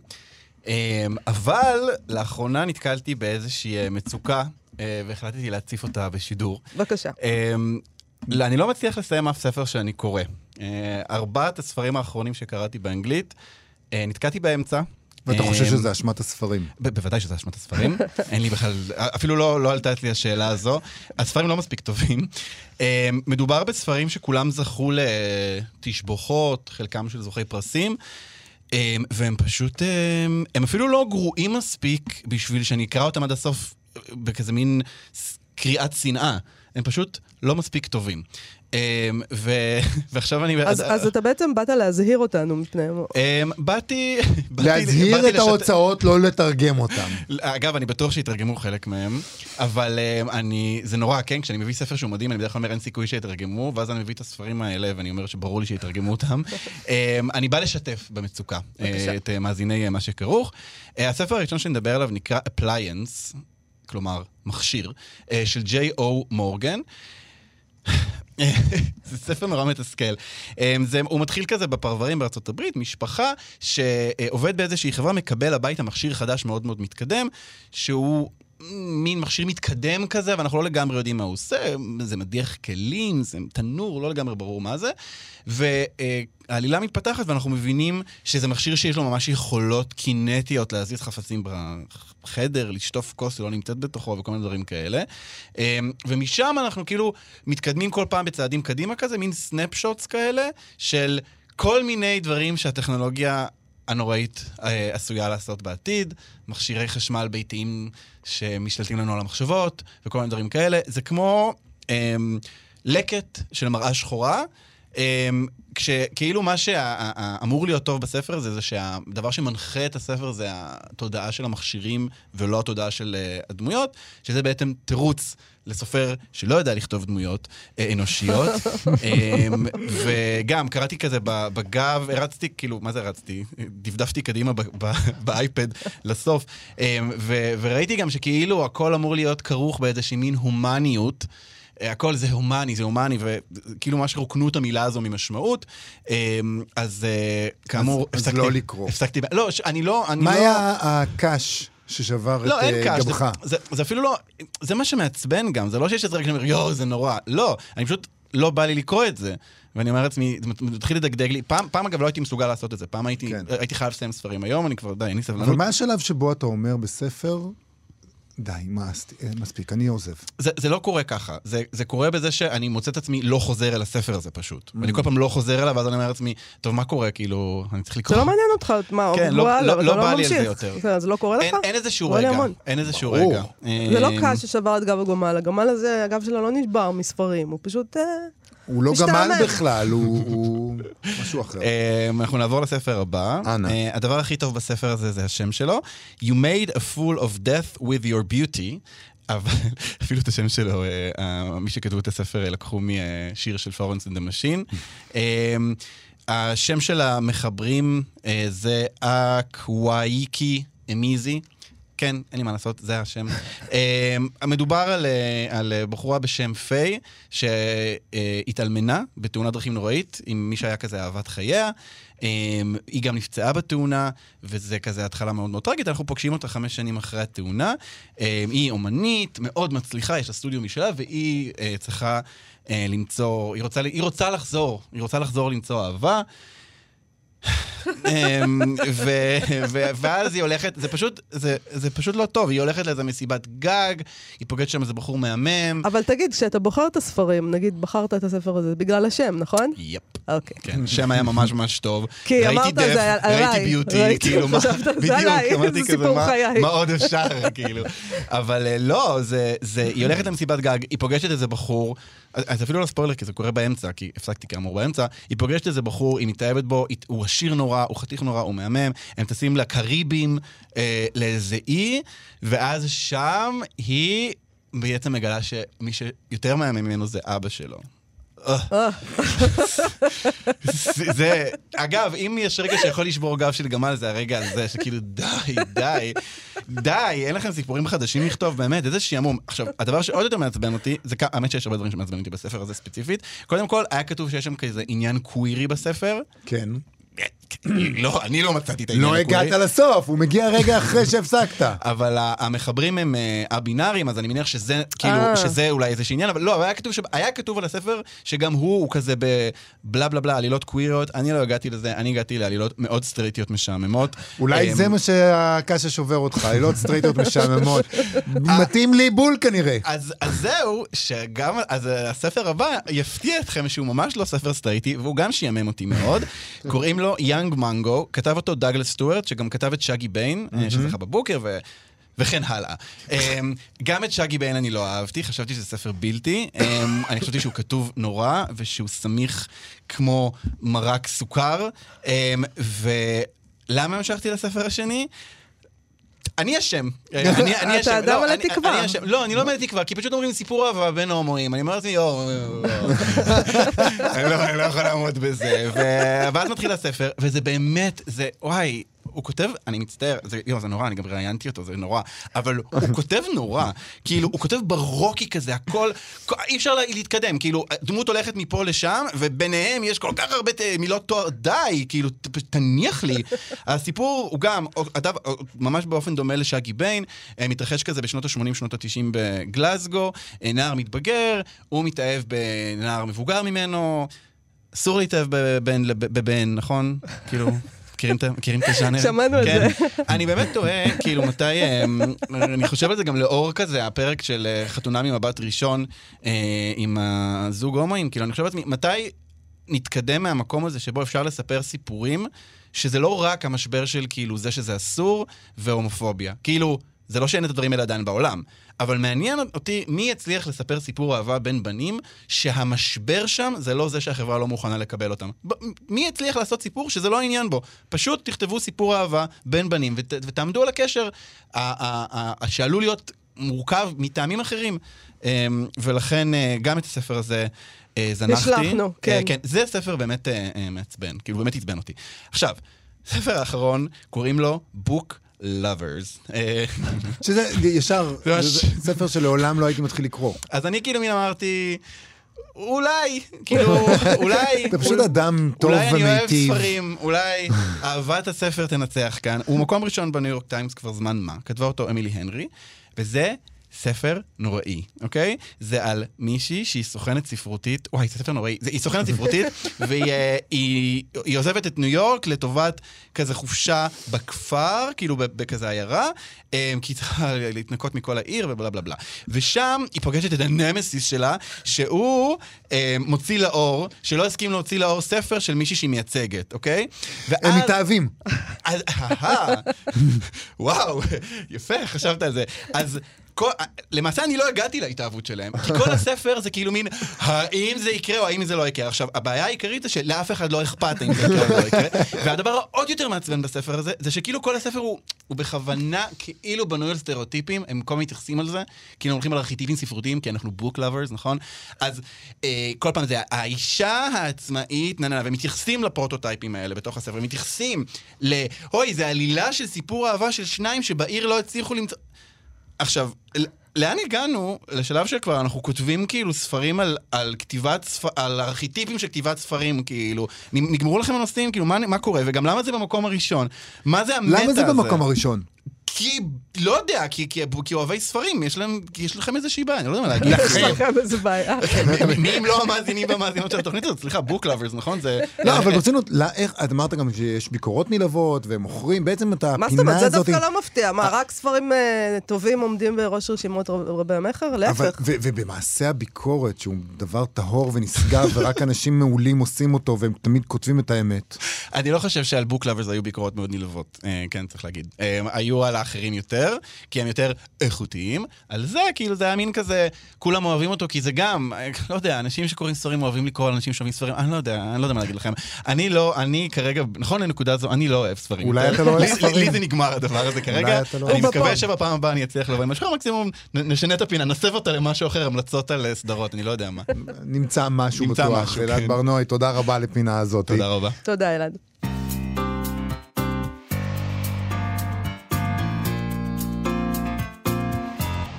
אה, אבל לאחרונה נתקלתי באיזושהי אה, מצוקה, אה, והחלטתי להציף אותה בשידור. בבקשה. אה, לא, אני לא מצליח לסיים אף ספר שאני קורא. אה, ארבעת הספרים האחרונים שקראתי באנגלית, נתקעתי באמצע. ואתה אה, חושב שזה אשמת הספרים. בוודאי שזה אשמת הספרים, [LAUGHS] אין לי בכלל, אפילו לא, לא עלתה אצלי השאלה הזו. הספרים לא מספיק טובים. מדובר בספרים שכולם זכו לתשבוכות, חלקם של זוכי פרסים, אה, והם פשוט, אה, הם אפילו לא גרועים מספיק בשביל שאני אקרא אותם עד הסוף בכזה מין קריאת שנאה. הם פשוט לא מספיק טובים. אה, ו... [LAUGHS] ועכשיו אני... אז, אז אתה בעצם באת להזהיר אותנו מפני... אה, באתי... להזהיר את לשת- ההוצאות, לא לתרגם אותם. אגב, אני בטוח שיתרגמו חלק מהם, אבל um, אני, זה נורא, כן, כשאני מביא ספר שהוא מדהים, אני בדרך כלל אומר אין סיכוי שיתרגמו, ואז אני מביא את הספרים האלה, ואני אומר שברור לי שיתרגמו אותם. [LAUGHS] אני בא לשתף במצוקה uh, את uh, מאזיני uh, מה שכרוך. הספר הראשון שנדבר עליו נקרא Appliance, כלומר, מכשיר, של ג'יי או מורגן. [LAUGHS] זה ספר נורא מתסכל. אמ, זה, הוא מתחיל כזה בפרברים בארצות הברית, משפחה שעובד באיזושהי חברה, מקבל הביתה מכשיר חדש מאוד מאוד מתקדם, שהוא... מין מכשיר מתקדם כזה, ואנחנו לא לגמרי יודעים מה הוא עושה, זה מדיח כלים, זה תנור, לא לגמרי ברור מה זה. והעלילה מתפתחת ואנחנו מבינים שזה מכשיר שיש לו ממש יכולות קינטיות להזיז חפצים בחדר, לשטוף כוס שלא נמצאת בתוכו וכל מיני דברים כאלה. אמ, ומשם אנחנו כאילו מתקדמים כל פעם בצעדים קדימה כזה, מין סנפשוטס כאלה של כל מיני דברים שהטכנולוגיה הנוראית אה, עשויה לעשות בעתיד, מכשירי חשמל ביתיים שמשתלטים לנו על המחשבות וכל מיני דברים כאלה. זה כמו אה, לקט של מראה שחורה. אמ, כשכאילו מה שאמור להיות טוב בספר הזה, זה שהדבר שמנחה את הספר זה התודעה של המכשירים ולא התודעה של אה, הדמויות, שזה בעצם תירוץ לסופר שלא יודע לכתוב דמויות אה, אנושיות. [LAUGHS] אמ, וגם, קראתי כזה בגב, הרצתי, כאילו, מה זה הרצתי? דפדפתי קדימה באייפד לסוף, אמ, וראיתי גם שכאילו הכל אמור להיות כרוך באיזושהי מין הומניות. אה, הכל זה הומני, זה הומני, וכאילו ממש רוקנו את המילה הזו ממשמעות. אמ, אז אה, כאמור, אז לא לקרוא. הפסקתי, לא, אני לא, אני מה לא... היה הקאש ששבר לא, את קש, גבך? זה, זה, זה אפילו לא, זה מה שמעצבן גם, זה לא שיש איזה רגע שאני אומר, יואו, זה נורא. לא, אני פשוט, לא בא לי לקרוא את זה. ואני אומר לעצמי, זה מתחיל לדגדג לי. פעם, פעם אגב לא הייתי מסוגל לעשות את זה, פעם הייתי, כן. הייתי חייב לסיים ספרים. היום אני כבר, די, אין לי סבלנות. אבל מה השלב שבו אתה אומר בספר, די, מאס- אה, מספיק, אני עוזב. זה, זה לא קורה ככה, זה, זה קורה בזה שאני מוצא את עצמי לא חוזר אל הספר הזה פשוט. Mm. ואני כל פעם לא חוזר אליו, ואז אני אומר לעצמי, טוב, מה קורה? כאילו, אני צריך זה לקרוא. לא מעניין אותך, מה, כן, הוא לא- הלאה, לא- אתה לא בא לי על זה. יותר. כן, זה לא קורה לך? אין, איזשהו רגע. אין איזשהו. רגע. זה לא אמ, קש ששבר את גב הגמל, הגמל הזה, הגב שלו לא נשבר מספרים, הוא פשוט... הוא לא. גמל בכלל, הוא [LAUGHS] משהו אחר. אמ, אנחנו נעבור לספר הבא. אנא. אה, הדבר הכי טוב בספר הזה זה השם שלו. You made a fool of death with your beauty. אבל [LAUGHS] אפילו את השם שלו, אה, אה, מי שכתבו את הספר לקחו משיר של Florence and the Machine. השם של המחברים זה אקוואיקי אמיזי. כן, אין לי מה לעשות, זה השם. uh, [LAUGHS] מדובר על, uh, על uh, בחורה בשם פיי, שהתאלמנה בתאונת דרכים נוראית עם מי שהיה כזה אהבת חייה. Um, היא גם נפצעה בתאונה, וזה כזה התחלה מאוד מאוד טרגית. אנחנו פוגשים אותה חמש שנים אחרי התאונה. Um, היא אומנית, מאוד מצליחה, יש לה סטודיו משלה, והיא uh, צריכה למצוא, היא רוצה, היא רוצה לחזור, היא רוצה לחזור למצוא אהבה. אמ, ואז היא הולכת, זה פשוט, זה, זה פשוט לא טוב, היא הולכת לאיזה מסיבת גג, היא פוגשת שם איזה בחור מהמם. אבל תגיד, כשאתה בוחר את הספרים, נגיד בחרת את הספר הזה בגלל השם, נכון? יפ. אוקיי. כן, השם היה ממש ממש טוב. כי אמרת, זה עליי. ראיתי ביוטי, ראיתי, כאילו, מה, בדיוק, אמרתי זה כזה, מה-. מה עוד אפשר, כאילו. אבל אה, לא, זה, זה, היא הולכת למסיבת גג, היא פוגשת איזה בחור, אז- אפילו לא ספוילר, כי זה קורה באמצע, כי הפסקתי כאמור באמצע, היא פוגשת איזה בחור, היא מתאהבת בו, הוא עשיר נורא, הוא חתיך נורא, הוא מהמם, הם טסים לקריבים, אה, לאיזה אי, ואז שם היא בעצם מגלה שמי שיותר מהמם ממנו זה אבא שלו. אה, זה, אגב, אם יש רגע שיכול לשבור גב של גמל, זה הרגע הזה, שכאילו, די, די, די, אין לכם סיפורים חדשים לכתוב, באמת, איזה שעמום. עכשיו, הדבר שעוד יותר מעצבן אותי, זה, האמת שיש הרבה דברים שמעצבנים אותי בספר הזה ספציפית. קודם כל, היה כתוב שיש שם כזה עניין קווירי בספר. כן. לא, אני לא מצאתי את העניין לא. הגעת לסוף, הוא מגיע רגע אחרי שהפסקת. [LAUGHS] אבל המחברים הם אה, א-בינאריים, אז אני מניח שזה, כאילו, אה. שזה אולי איזשהו עניין, אבל לא, אבל היה כתוב. היה כתוב על הספר שגם הוא, הוא כזה בבלה בלה בלה, עלילות קוויריות, אני לא הגעתי לזה, אני הגעתי לעלילות מאוד סטריטיות משעממות. אולי אמ, זה מה שהקשה שובר אותך, עלילות סטרייטיות משעממות. מתאים לי בול כנראה. אז, אז זהו, שגם, אז הספר הבא יפתיע אתכם שהוא ממש לא ספר סטרייטי, והוא גם שעמם אותי מאוד. [LAUGHS] קוראים לו Young Mungo, כתב אותו דאגלס סטוארט, שגם כתב את שגי ביין, אה, שזכה בבוקר, ו... וכן הלאה. אמ, גם את שגי ביין אני לא אהבתי, חשבתי שזה ספר בלתי. אמ, אני חשבתי שהוא כתוב נורא, ושהוא סמיך כמו מרק סוכר. אמ, ולמה המשכתי לספר השני? אני אשם. [LAUGHS] אני- אני אתה אשם. אדם לא, מלא תקווה. אשם. לא, אני לא מלא תקווה, כי פשוט אומרים סיפור אהבה בין ההומואים. אני אומר לעצמי, יואו. [LAUGHS] אני לא- אני לא יכול לעמוד בזה. ואז מתחיל הספר, וזה באמת, זה, וואי, הוא כותב, אני מצטער, זה, יו, זה נורא, אני גם ראיינתי אותו, זה נורא, אבל הוא כותב נורא, כאילו, הוא כותב ברוקי כזה, הכל, כל- אי אפשר לה- להתקדם, כאילו, דמות הולכת מפה לשם, וביניהם יש כל כך הרבה ת- מילות תואר, די, כאילו, ת- תניח לי. הסיפור הוא גם, אגב, ממש באופן דומה לשאגי ביין, אה, מתרחש כזה בשנות ה-80, שנות ה-90 בגלזגו, אה, נער מתבגר, הוא מתאהב בנער מבוגר ממנו, אסור להתאהב בבן, נכון? כאילו... מכירים את את הז'אנר? שמענו על כן. זה. אני באמת תוהה, כאילו, מתי... אמ, אני חושב על זה גם לאור כזה, הפרק של אה, חתונה ממבט ראשון אה, עם הזוג הומואים, כאילו, אני חושב לעצמי, מתי נתקדם מהמקום הזה שבו אפשר לספר סיפורים, שזה לא רק המשבר של כאילו זה שזה אסור והומופוביה. כאילו, זה לא שאין את הדברים האלה עדיין בעולם, אבל מעניין אותי מי יצליח לספר סיפור אהבה בין בנים, שהמשבר שם זה לא זה שהחברה לא מוכנה לקבל אותם. ב- מי יצליח לעשות סיפור שזה לא העניין בו? פשוט תכתבו סיפור אהבה בין בנים ות, ותעמדו על הקשר ה- ה- ה- שעלול להיות מורכב מטעמים אחרים. אמ, ולכן אה, גם את הספר הזה אה, זנחתי. נשלחנו, כן. אה, כן, זה ספר באמת מעצבן, כאילו באמת עצבן אותי. עכשיו, הספר האחרון, קוראים לו Book Lovers. שזה ישר, [LAUGHS] זה ספר שלעולם לא הייתי מתחיל לקרוא. אז אני כאילו מין אמרתי, אולי, כאילו, [LAUGHS] אולי... אתה פשוט אדם טוב אולי אני אוהב ומיטיב. ספרים, אולי [LAUGHS] אהבת הספר תנצח כאן. הוא מקום ראשון בניו יורק טיימס כבר זמן מה, כתבה אותו אמילי הנרי, וזה ספר נוראי, אוקיי? זה על מישהי שהיא סוכנת ספרותית, וואי, זה ספר נוראי. זה, היא סוכנת ספרותית, [LAUGHS] והיא אה, היא, היא עוזבת את ניו יורק לטובת כזה חופשה בכפר, כאילו בכזה עיירה, אה, כי היא צריכה [LAUGHS] להתנקות מכל העיר ובלה בלה בלה. ושם היא פוגשת את הנמסיס שלה, שהוא אה, מוציא לאור, שלא הסכים להוציא לאור ספר של מישהי שהיא מייצגת, אוקיי? הם ואז- מתאהבים. אז, אהה, [LAUGHS] וואו, יפה, חשבת על זה. אז... כל, למעשה אני לא הגעתי להתאהבות שלהם, כי כל [LAUGHS] הספר זה כאילו מין, האם זה יקרה או האם זה לא יקרה. עכשיו, הבעיה העיקרית זה שלאף אחד לא אכפת האם זה יקרה או לא יקרה, [LAUGHS] והדבר העוד יותר מעצבן בספר הזה, זה שכאילו כל הספר הוא, הוא בכוונה כאילו בנוי על סטריאוטיפים, הם כל הזמן מתייחסים על זה, כאילו הולכים על ארכיטיפים ספרותיים, כי אנחנו בוק lovers, נכון? אז אה, כל פעם זה האישה העצמאית, נה נה נה, והם מתייחסים לפרוטוטייפים האלה בתוך הספר, הם מתייחסים ל... אוי, זה עלילה של סיפור אהבה של שניים שבעיר לא הצליחו למצוא... עכשיו, לאן הגענו? לשלב שכבר אנחנו כותבים כאילו ספרים על, על כתיבת ספר... על ארכיטיפים של כתיבת ספרים, כאילו. נגמרו לכם הנושאים? כאילו, מה, מה קורה? וגם למה זה במקום הראשון? מה זה המטה הזה? למה זה במקום הראשון? כי, לא יודע, כי, כי, כי אוהבי ספרים, יש, להם, כי יש לכם איזושהי בעיה, אני לא יודע מה להגיד יש לכם. איזה בעיה. [LAUGHS] מי- מי אם לא המאזינים והמאזינות של התוכנית הזאת? סליחה, בוק לאברס, נכון? זה... לא, אבל ברצינות, לא, איך, את אמרת גם שיש ביקורות נלוות ומוכרים, בעצם את מה זאת הפינה אומרת? זה הזאת... דווקא לא מפתיע. מה, רק ספרים אה, טובים עומדים בראש רשימות רב- רבי המכר? להפך. ובמעשה הביקורת, שהוא דבר טהור ונשגב, ורק אנשים מעולים עושים אותו, והם תמיד כותבים את האמת. אני לא חושב שעל בוק לאברס היו ביקורות מאוד נלוות, אה, כן, צריך להגיד. אה, היו על האחרים יותר, כי הם יותר איכותיים. על זה, כאילו, זה היה מין כזה, כולם אוהבים אותו, כי זה גם, [LAUGHS] לא יודע, אנשים שקוראים ספרים אוהבים לקרוא על אנשים שאוהבים ספרים, אני לא יודע, אני לא יודע מה להגיד לכם. אני לא, אני כרגע, נכון לנקודה זו, אני לא אוהב ספרים. אולי. אתה לא אוהב ספרים. לי זה נגמר הדבר הזה כרגע. אתה לא אני. מקווה בפעם. שבפעם הבאה אני אצליח לבוא עם משהו, אחר, מקסימום נשנה את הפינה, נסב אותה למשהו אחר, המלצות על אה, סדרות, אני לא יודע מה. נמצא משהו נמצא בטוח. אלעד כן. ברנועי, תודה רבה לפינה הזאת. תודה רבה. תודה, אלעד.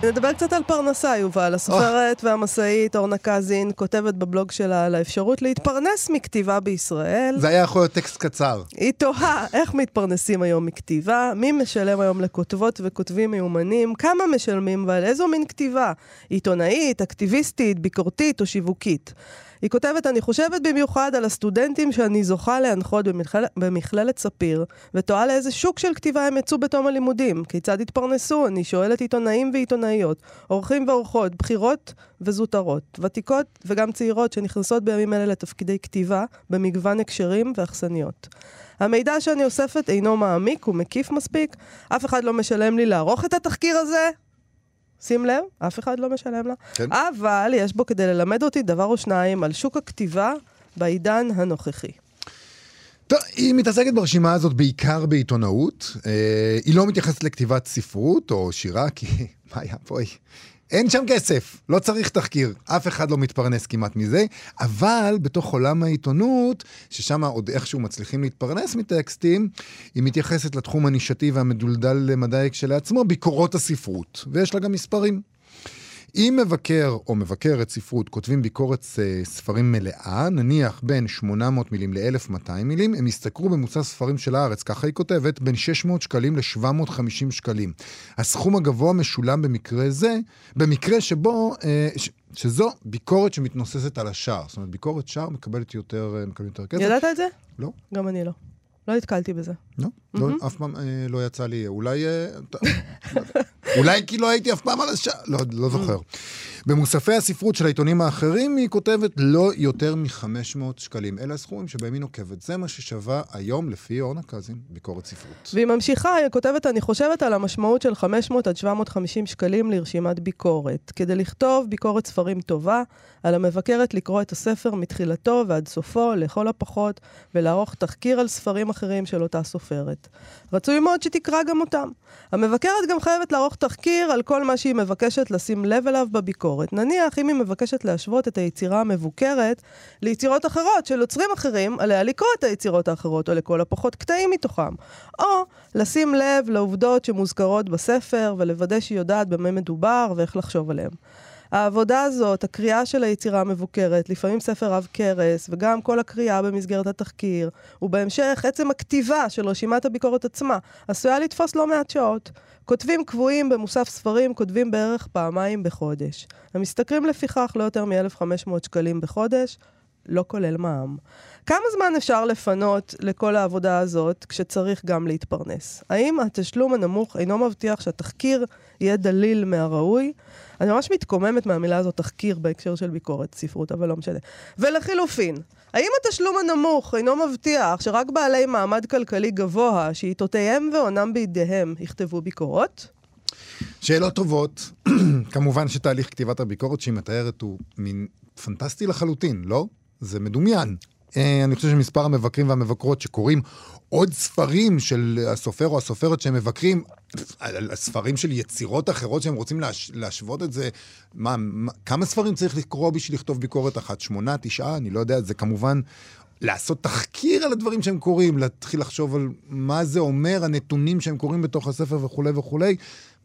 נדבר קצת על פרנסה, יובל. הסופרת והמשאית אורנה קזין כותבת בבלוג שלה על האפשרות להתפרנס מכתיבה בישראל. זה היה יכול להיות טקסט קצר. היא תוהה איך מתפרנסים היום מכתיבה, מי משלם היום לכותבות וכותבים מיומנים, כמה משלמים ועל איזו מין כתיבה, עיתונאית, אקטיביסטית, ביקורתית או שיווקית. היא כותבת, אני חושבת במיוחד על הסטודנטים שאני זוכה להנחות במכלל, במכללת ספיר, ותוהה לאיזה שוק של כתיבה הם יצאו בתום הלימודים, כיצד התפרנסו, אני שואלת עיתונאים ועיתונאיות, עורכים ועורכות, בכירות וזוטרות, ותיקות וגם צעירות שנכנסות בימים אלה לתפקידי כתיבה במגוון הקשרים ואכסניות. המידע שאני אוספת אינו מעמיק ומקיף מספיק, אף אחד לא משלם לי לערוך את התחקיר הזה. שים לב, אף אחד לא משלם לה. כן. אבל יש בו כדי ללמד אותי דבר או שניים על שוק הכתיבה בעידן הנוכחי. טוב, היא מתעסקת ברשימה הזאת בעיקר בעיתונאות. אה, היא לא מתייחסת לכתיבת ספרות או שירה, כי [LAUGHS] מה היה פה? היא, אין שם כסף, לא צריך תחקיר, אף אחד לא מתפרנס כמעט מזה, אבל בתוך עולם העיתונות, ששם עוד איכשהו מצליחים להתפרנס מטקסטים, היא מתייחסת לתחום הנישתי והמדולדל למדי כשלעצמו, ביקורות הספרות, ויש לה גם מספרים. אם מבקר או מבקרת ספרות כותבים ביקורת אה, ספרים מלאה, נניח בין 800 מילים ל-1200 מילים, הם ישתכרו בממוצע ספרים של הארץ, ככה היא כותבת, בין 600 שקלים ל-750 שקלים. הסכום הגבוה משולם במקרה זה, במקרה שבו, אה, ש, שזו ביקורת שמתנוססת על השער. זאת אומרת, ביקורת שער מקבלת יותר, אה, מקבלת יותר כסף. ידעת את זה? לא. גם אני לא. לא נתקלתי בזה. לא, לא, אף פעם אה, לא יצא לי, אולי... אה, אולי כי לא הייתי אף פעם על השעה, לא, לא זוכר. במוספי הספרות של העיתונים האחרים היא כותבת לא יותר מ-500 שקלים. אלה הסכומים שבהם היא נוקבת. זה מה ששווה היום לפי אורנה קזין, ביקורת ספרות. והיא ממשיכה, היא כותבת, אני חושבת על המשמעות של 500 עד 750 שקלים לרשימת ביקורת. כדי לכתוב ביקורת ספרים טובה, על המבקרת לקרוא את הספר מתחילתו ועד סופו, לכל הפחות, ולערוך תחקיר על ספרים אחרים של אותה סופרת. רצוי מאוד שתקרא גם אותם. המבקרת גם חייבת לערוך תחקיר על כל מה שהיא מבקשת לשים לב אליו בביקורת. נניח, אם היא מבקשת להשוות את היצירה המבוקרת ליצירות אחרות של יוצרים אחרים, עליה לקרוא את היצירות האחרות, או לכל הפחות קטעים מתוכם. או לשים לב לעובדות שמוזכרות בספר, ולוודא שהיא יודעת במה מדובר ואיך לחשוב עליהם. העבודה הזאת, הקריאה של היצירה המבוקרת, לפעמים ספר עב כרס, וגם כל הקריאה במסגרת התחקיר, ובהמשך עצם הכתיבה של רשימת הביקורת עצמה, עשויה לתפוס לא מעט שעות. כותבים קבועים במוסף ספרים כותבים בערך פעמיים בחודש. הם משתכרים לפיכך לא יותר מ-1,500 שקלים בחודש, לא כולל מע"מ. כמה זמן אפשר לפנות לכל העבודה הזאת כשצריך גם להתפרנס? האם התשלום הנמוך אינו מבטיח שהתחקיר יהיה דליל מהראוי? אני ממש מתקוממת מהמילה הזאת תחקיר בהקשר של ביקורת ספרות, אבל לא משנה. ולחילופין, האם התשלום הנמוך אינו מבטיח שרק בעלי מעמד כלכלי גבוה, שעיתותיהם והונם בידיהם, יכתבו ביקורות? שאלות טובות. [CLEARS THROAT] כמובן שתהליך כתיבת הביקורת שהיא מתארת הוא מין פנטסטי לחלוטין, לא? זה מדומיין. אה, אני חושב שמספר המבקרים והמבקרות שקוראים עוד ספרים של הסופר או הסופרת שהם מבקרים, על ספרים של יצירות אחרות שהם רוצים להש, להשוות את זה, מה, מה, כמה ספרים צריך לקרוא בשביל לכתוב ביקורת אחת? שמונה, תשעה? אני לא יודע, זה כמובן לעשות תחקיר על הדברים שהם קוראים, להתחיל לחשוב על מה זה אומר, הנתונים שהם קוראים בתוך הספר וכולי וכולי.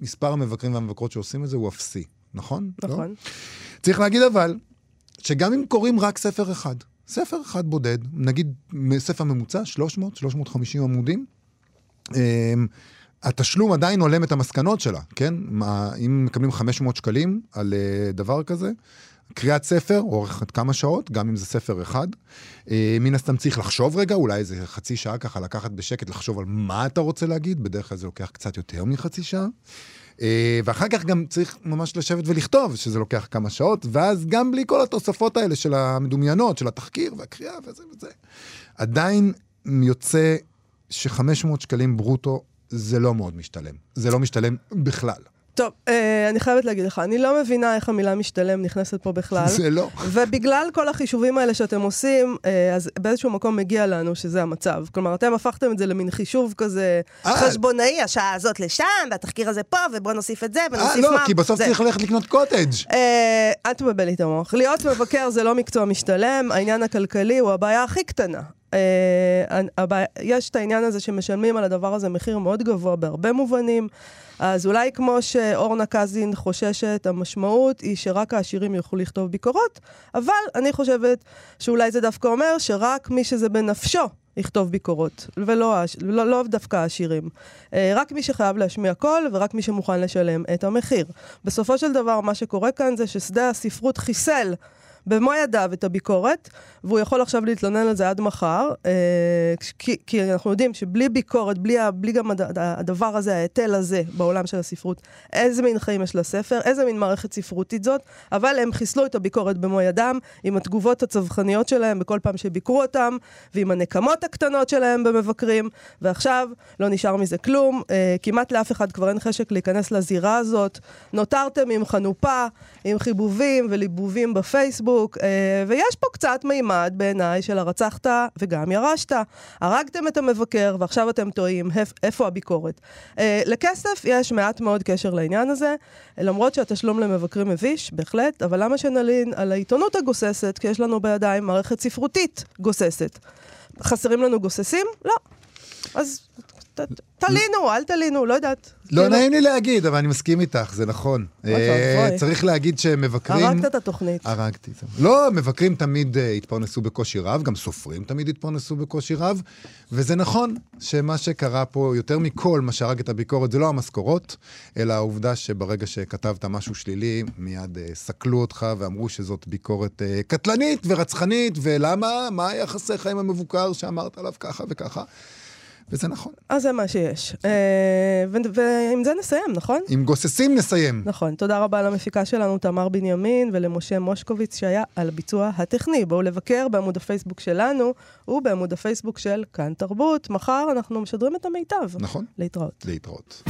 מספר המבקרים והמבקרות שעושים את זה הוא אפסי, נכון? נכון. לא? צריך להגיד אבל, שגם אם קוראים רק ספר אחד, ספר אחד בודד, נגיד ספר ממוצע, 300, 350 עמודים, אמ, התשלום עדיין הולם את המסקנות שלה, כן? אם מקבלים 500 שקלים על uh, דבר כזה, קריאת ספר אורכת כמה שעות, גם אם זה ספר אחד. Uh, מן הסתם צריך לחשוב רגע, אולי איזה חצי שעה ככה לקחת בשקט, לחשוב על מה אתה רוצה להגיד, בדרך כלל זה לוקח קצת יותר מחצי שעה. Uh, ואחר כך גם צריך ממש לשבת ולכתוב, שזה לוקח כמה שעות, ואז גם בלי כל התוספות האלה של המדומיינות, של התחקיר והקריאה וזה וזה. עדיין יוצא ש-500 שקלים ברוטו זה לא מאוד משתלם. זה לא משתלם בכלל. טוב, אה, אני חייבת להגיד לך, אני לא מבינה איך המילה משתלם נכנסת פה בכלל. [LAUGHS] זה לא. ובגלל כל החישובים האלה שאתם עושים, אה, אז באיזשהו מקום מגיע לנו שזה המצב. כלומר, אתם הפכתם את זה למין חישוב כזה אה. חשבונאי, השעה הזאת לשם, והתחקיר הזה פה, ובוא נוסיף את זה, אה, ונוסיף לא, מה. כי בסוף זה. צריך ללכת לקנות קוטג'. אה, אל תבלבל לי את המוח. להיות מבקר זה לא מקצוע משתלם, העניין הכלכלי הוא הבעיה הכי קטנה. אה, הבעיה- יש את העניין הזה שמשלמים על הדבר הזה מחיר מאוד גבוה בהרבה מובנים. אז אולי כמו שאורנה קזין חוששת, המשמעות היא שרק העשירים יוכלו לכתוב ביקורות, אבל אני חושבת שאולי זה דווקא אומר שרק מי שזה בנפשו יכתוב ביקורות, ולא, לא, לא דווקא העשירים. אה, רק מי שחייב להשמיע קול, ורק מי שמוכן לשלם את המחיר. בסופו של דבר, מה שקורה כאן זה ששדה הספרות חיסל במו ידיו את הביקורת, והוא יכול עכשיו להתלונן על זה עד מחר, אה, כי, כי אנחנו יודעים שבלי ביקורת, בלי, בלי גם הד, הדבר הזה, ההיטל הזה בעולם של הספרות, איזה מין חיים יש לספר, איזה מין מערכת ספרותית זאת, אבל הם חיסלו את הביקורת במו ידם, עם התגובות הצווחניות שלהם בכל פעם שביקרו אותם, ועם הנקמות הקטנות שלהם במבקרים, ועכשיו לא נשאר מזה כלום, אה, כמעט לאף אחד כבר אין חשק להיכנס לזירה הזאת, נותרתם עם חנופה, עם חיבובים וליבובים בפייסבוק. בפייסבוק, אה, ויש פה קצת מימד בעיניי של הרצחת וגם ירשת. הרגתם את המבקר ועכשיו אתם טועים, איפ- איפה הביקורת? אה, לכסף יש מעט מאוד קשר לעניין הזה, למרות שהתשלום למבקרים מביש, בהחלט, אבל למה שנלין על העיתונות הגוססת, כי יש לנו בידיים מערכת ספרותית גוססת. חסרים לנו גוססים? לא. אז תלינו, אל תלינו, לא יודעת. לא כאילו, נעים לי להגיד, אבל אני מסכים איתך, זה נכון. אה. צריך להגיד שמבקרים... הרגת את התוכנית. הרגתי. לא, מבקרים תמיד uh, התפרנסו בקושי רב, גם סופרים תמיד התפרנסו בקושי רב, וזה נכון שמה שקרה פה, יותר מכל מה שהרג את הביקורת, זה לא המשכורות, אלא העובדה שברגע שכתבת משהו שלילי, מיד uh, סקלו אותך ואמרו שזאת ביקורת קטלנית ורצחנית, ולמה? מה יחסיך עם המבוקר שאמרת עליו ככה וככה? וזה נכון. אז זה מה שיש. אה, ועם זה נסיים, נכון? עם גוססים נסיים. נכון. תודה רבה למפיקה שלנו, תמר בנימין, ולמשה מושקוביץ, שהיה על הביצוע הטכני. בואו לבקר בעמוד הפייסבוק שלנו ובעמוד הפייסבוק של כאן תרבות. מחר אנחנו משדרים את המיטב. נכון. להתראות. להתראות.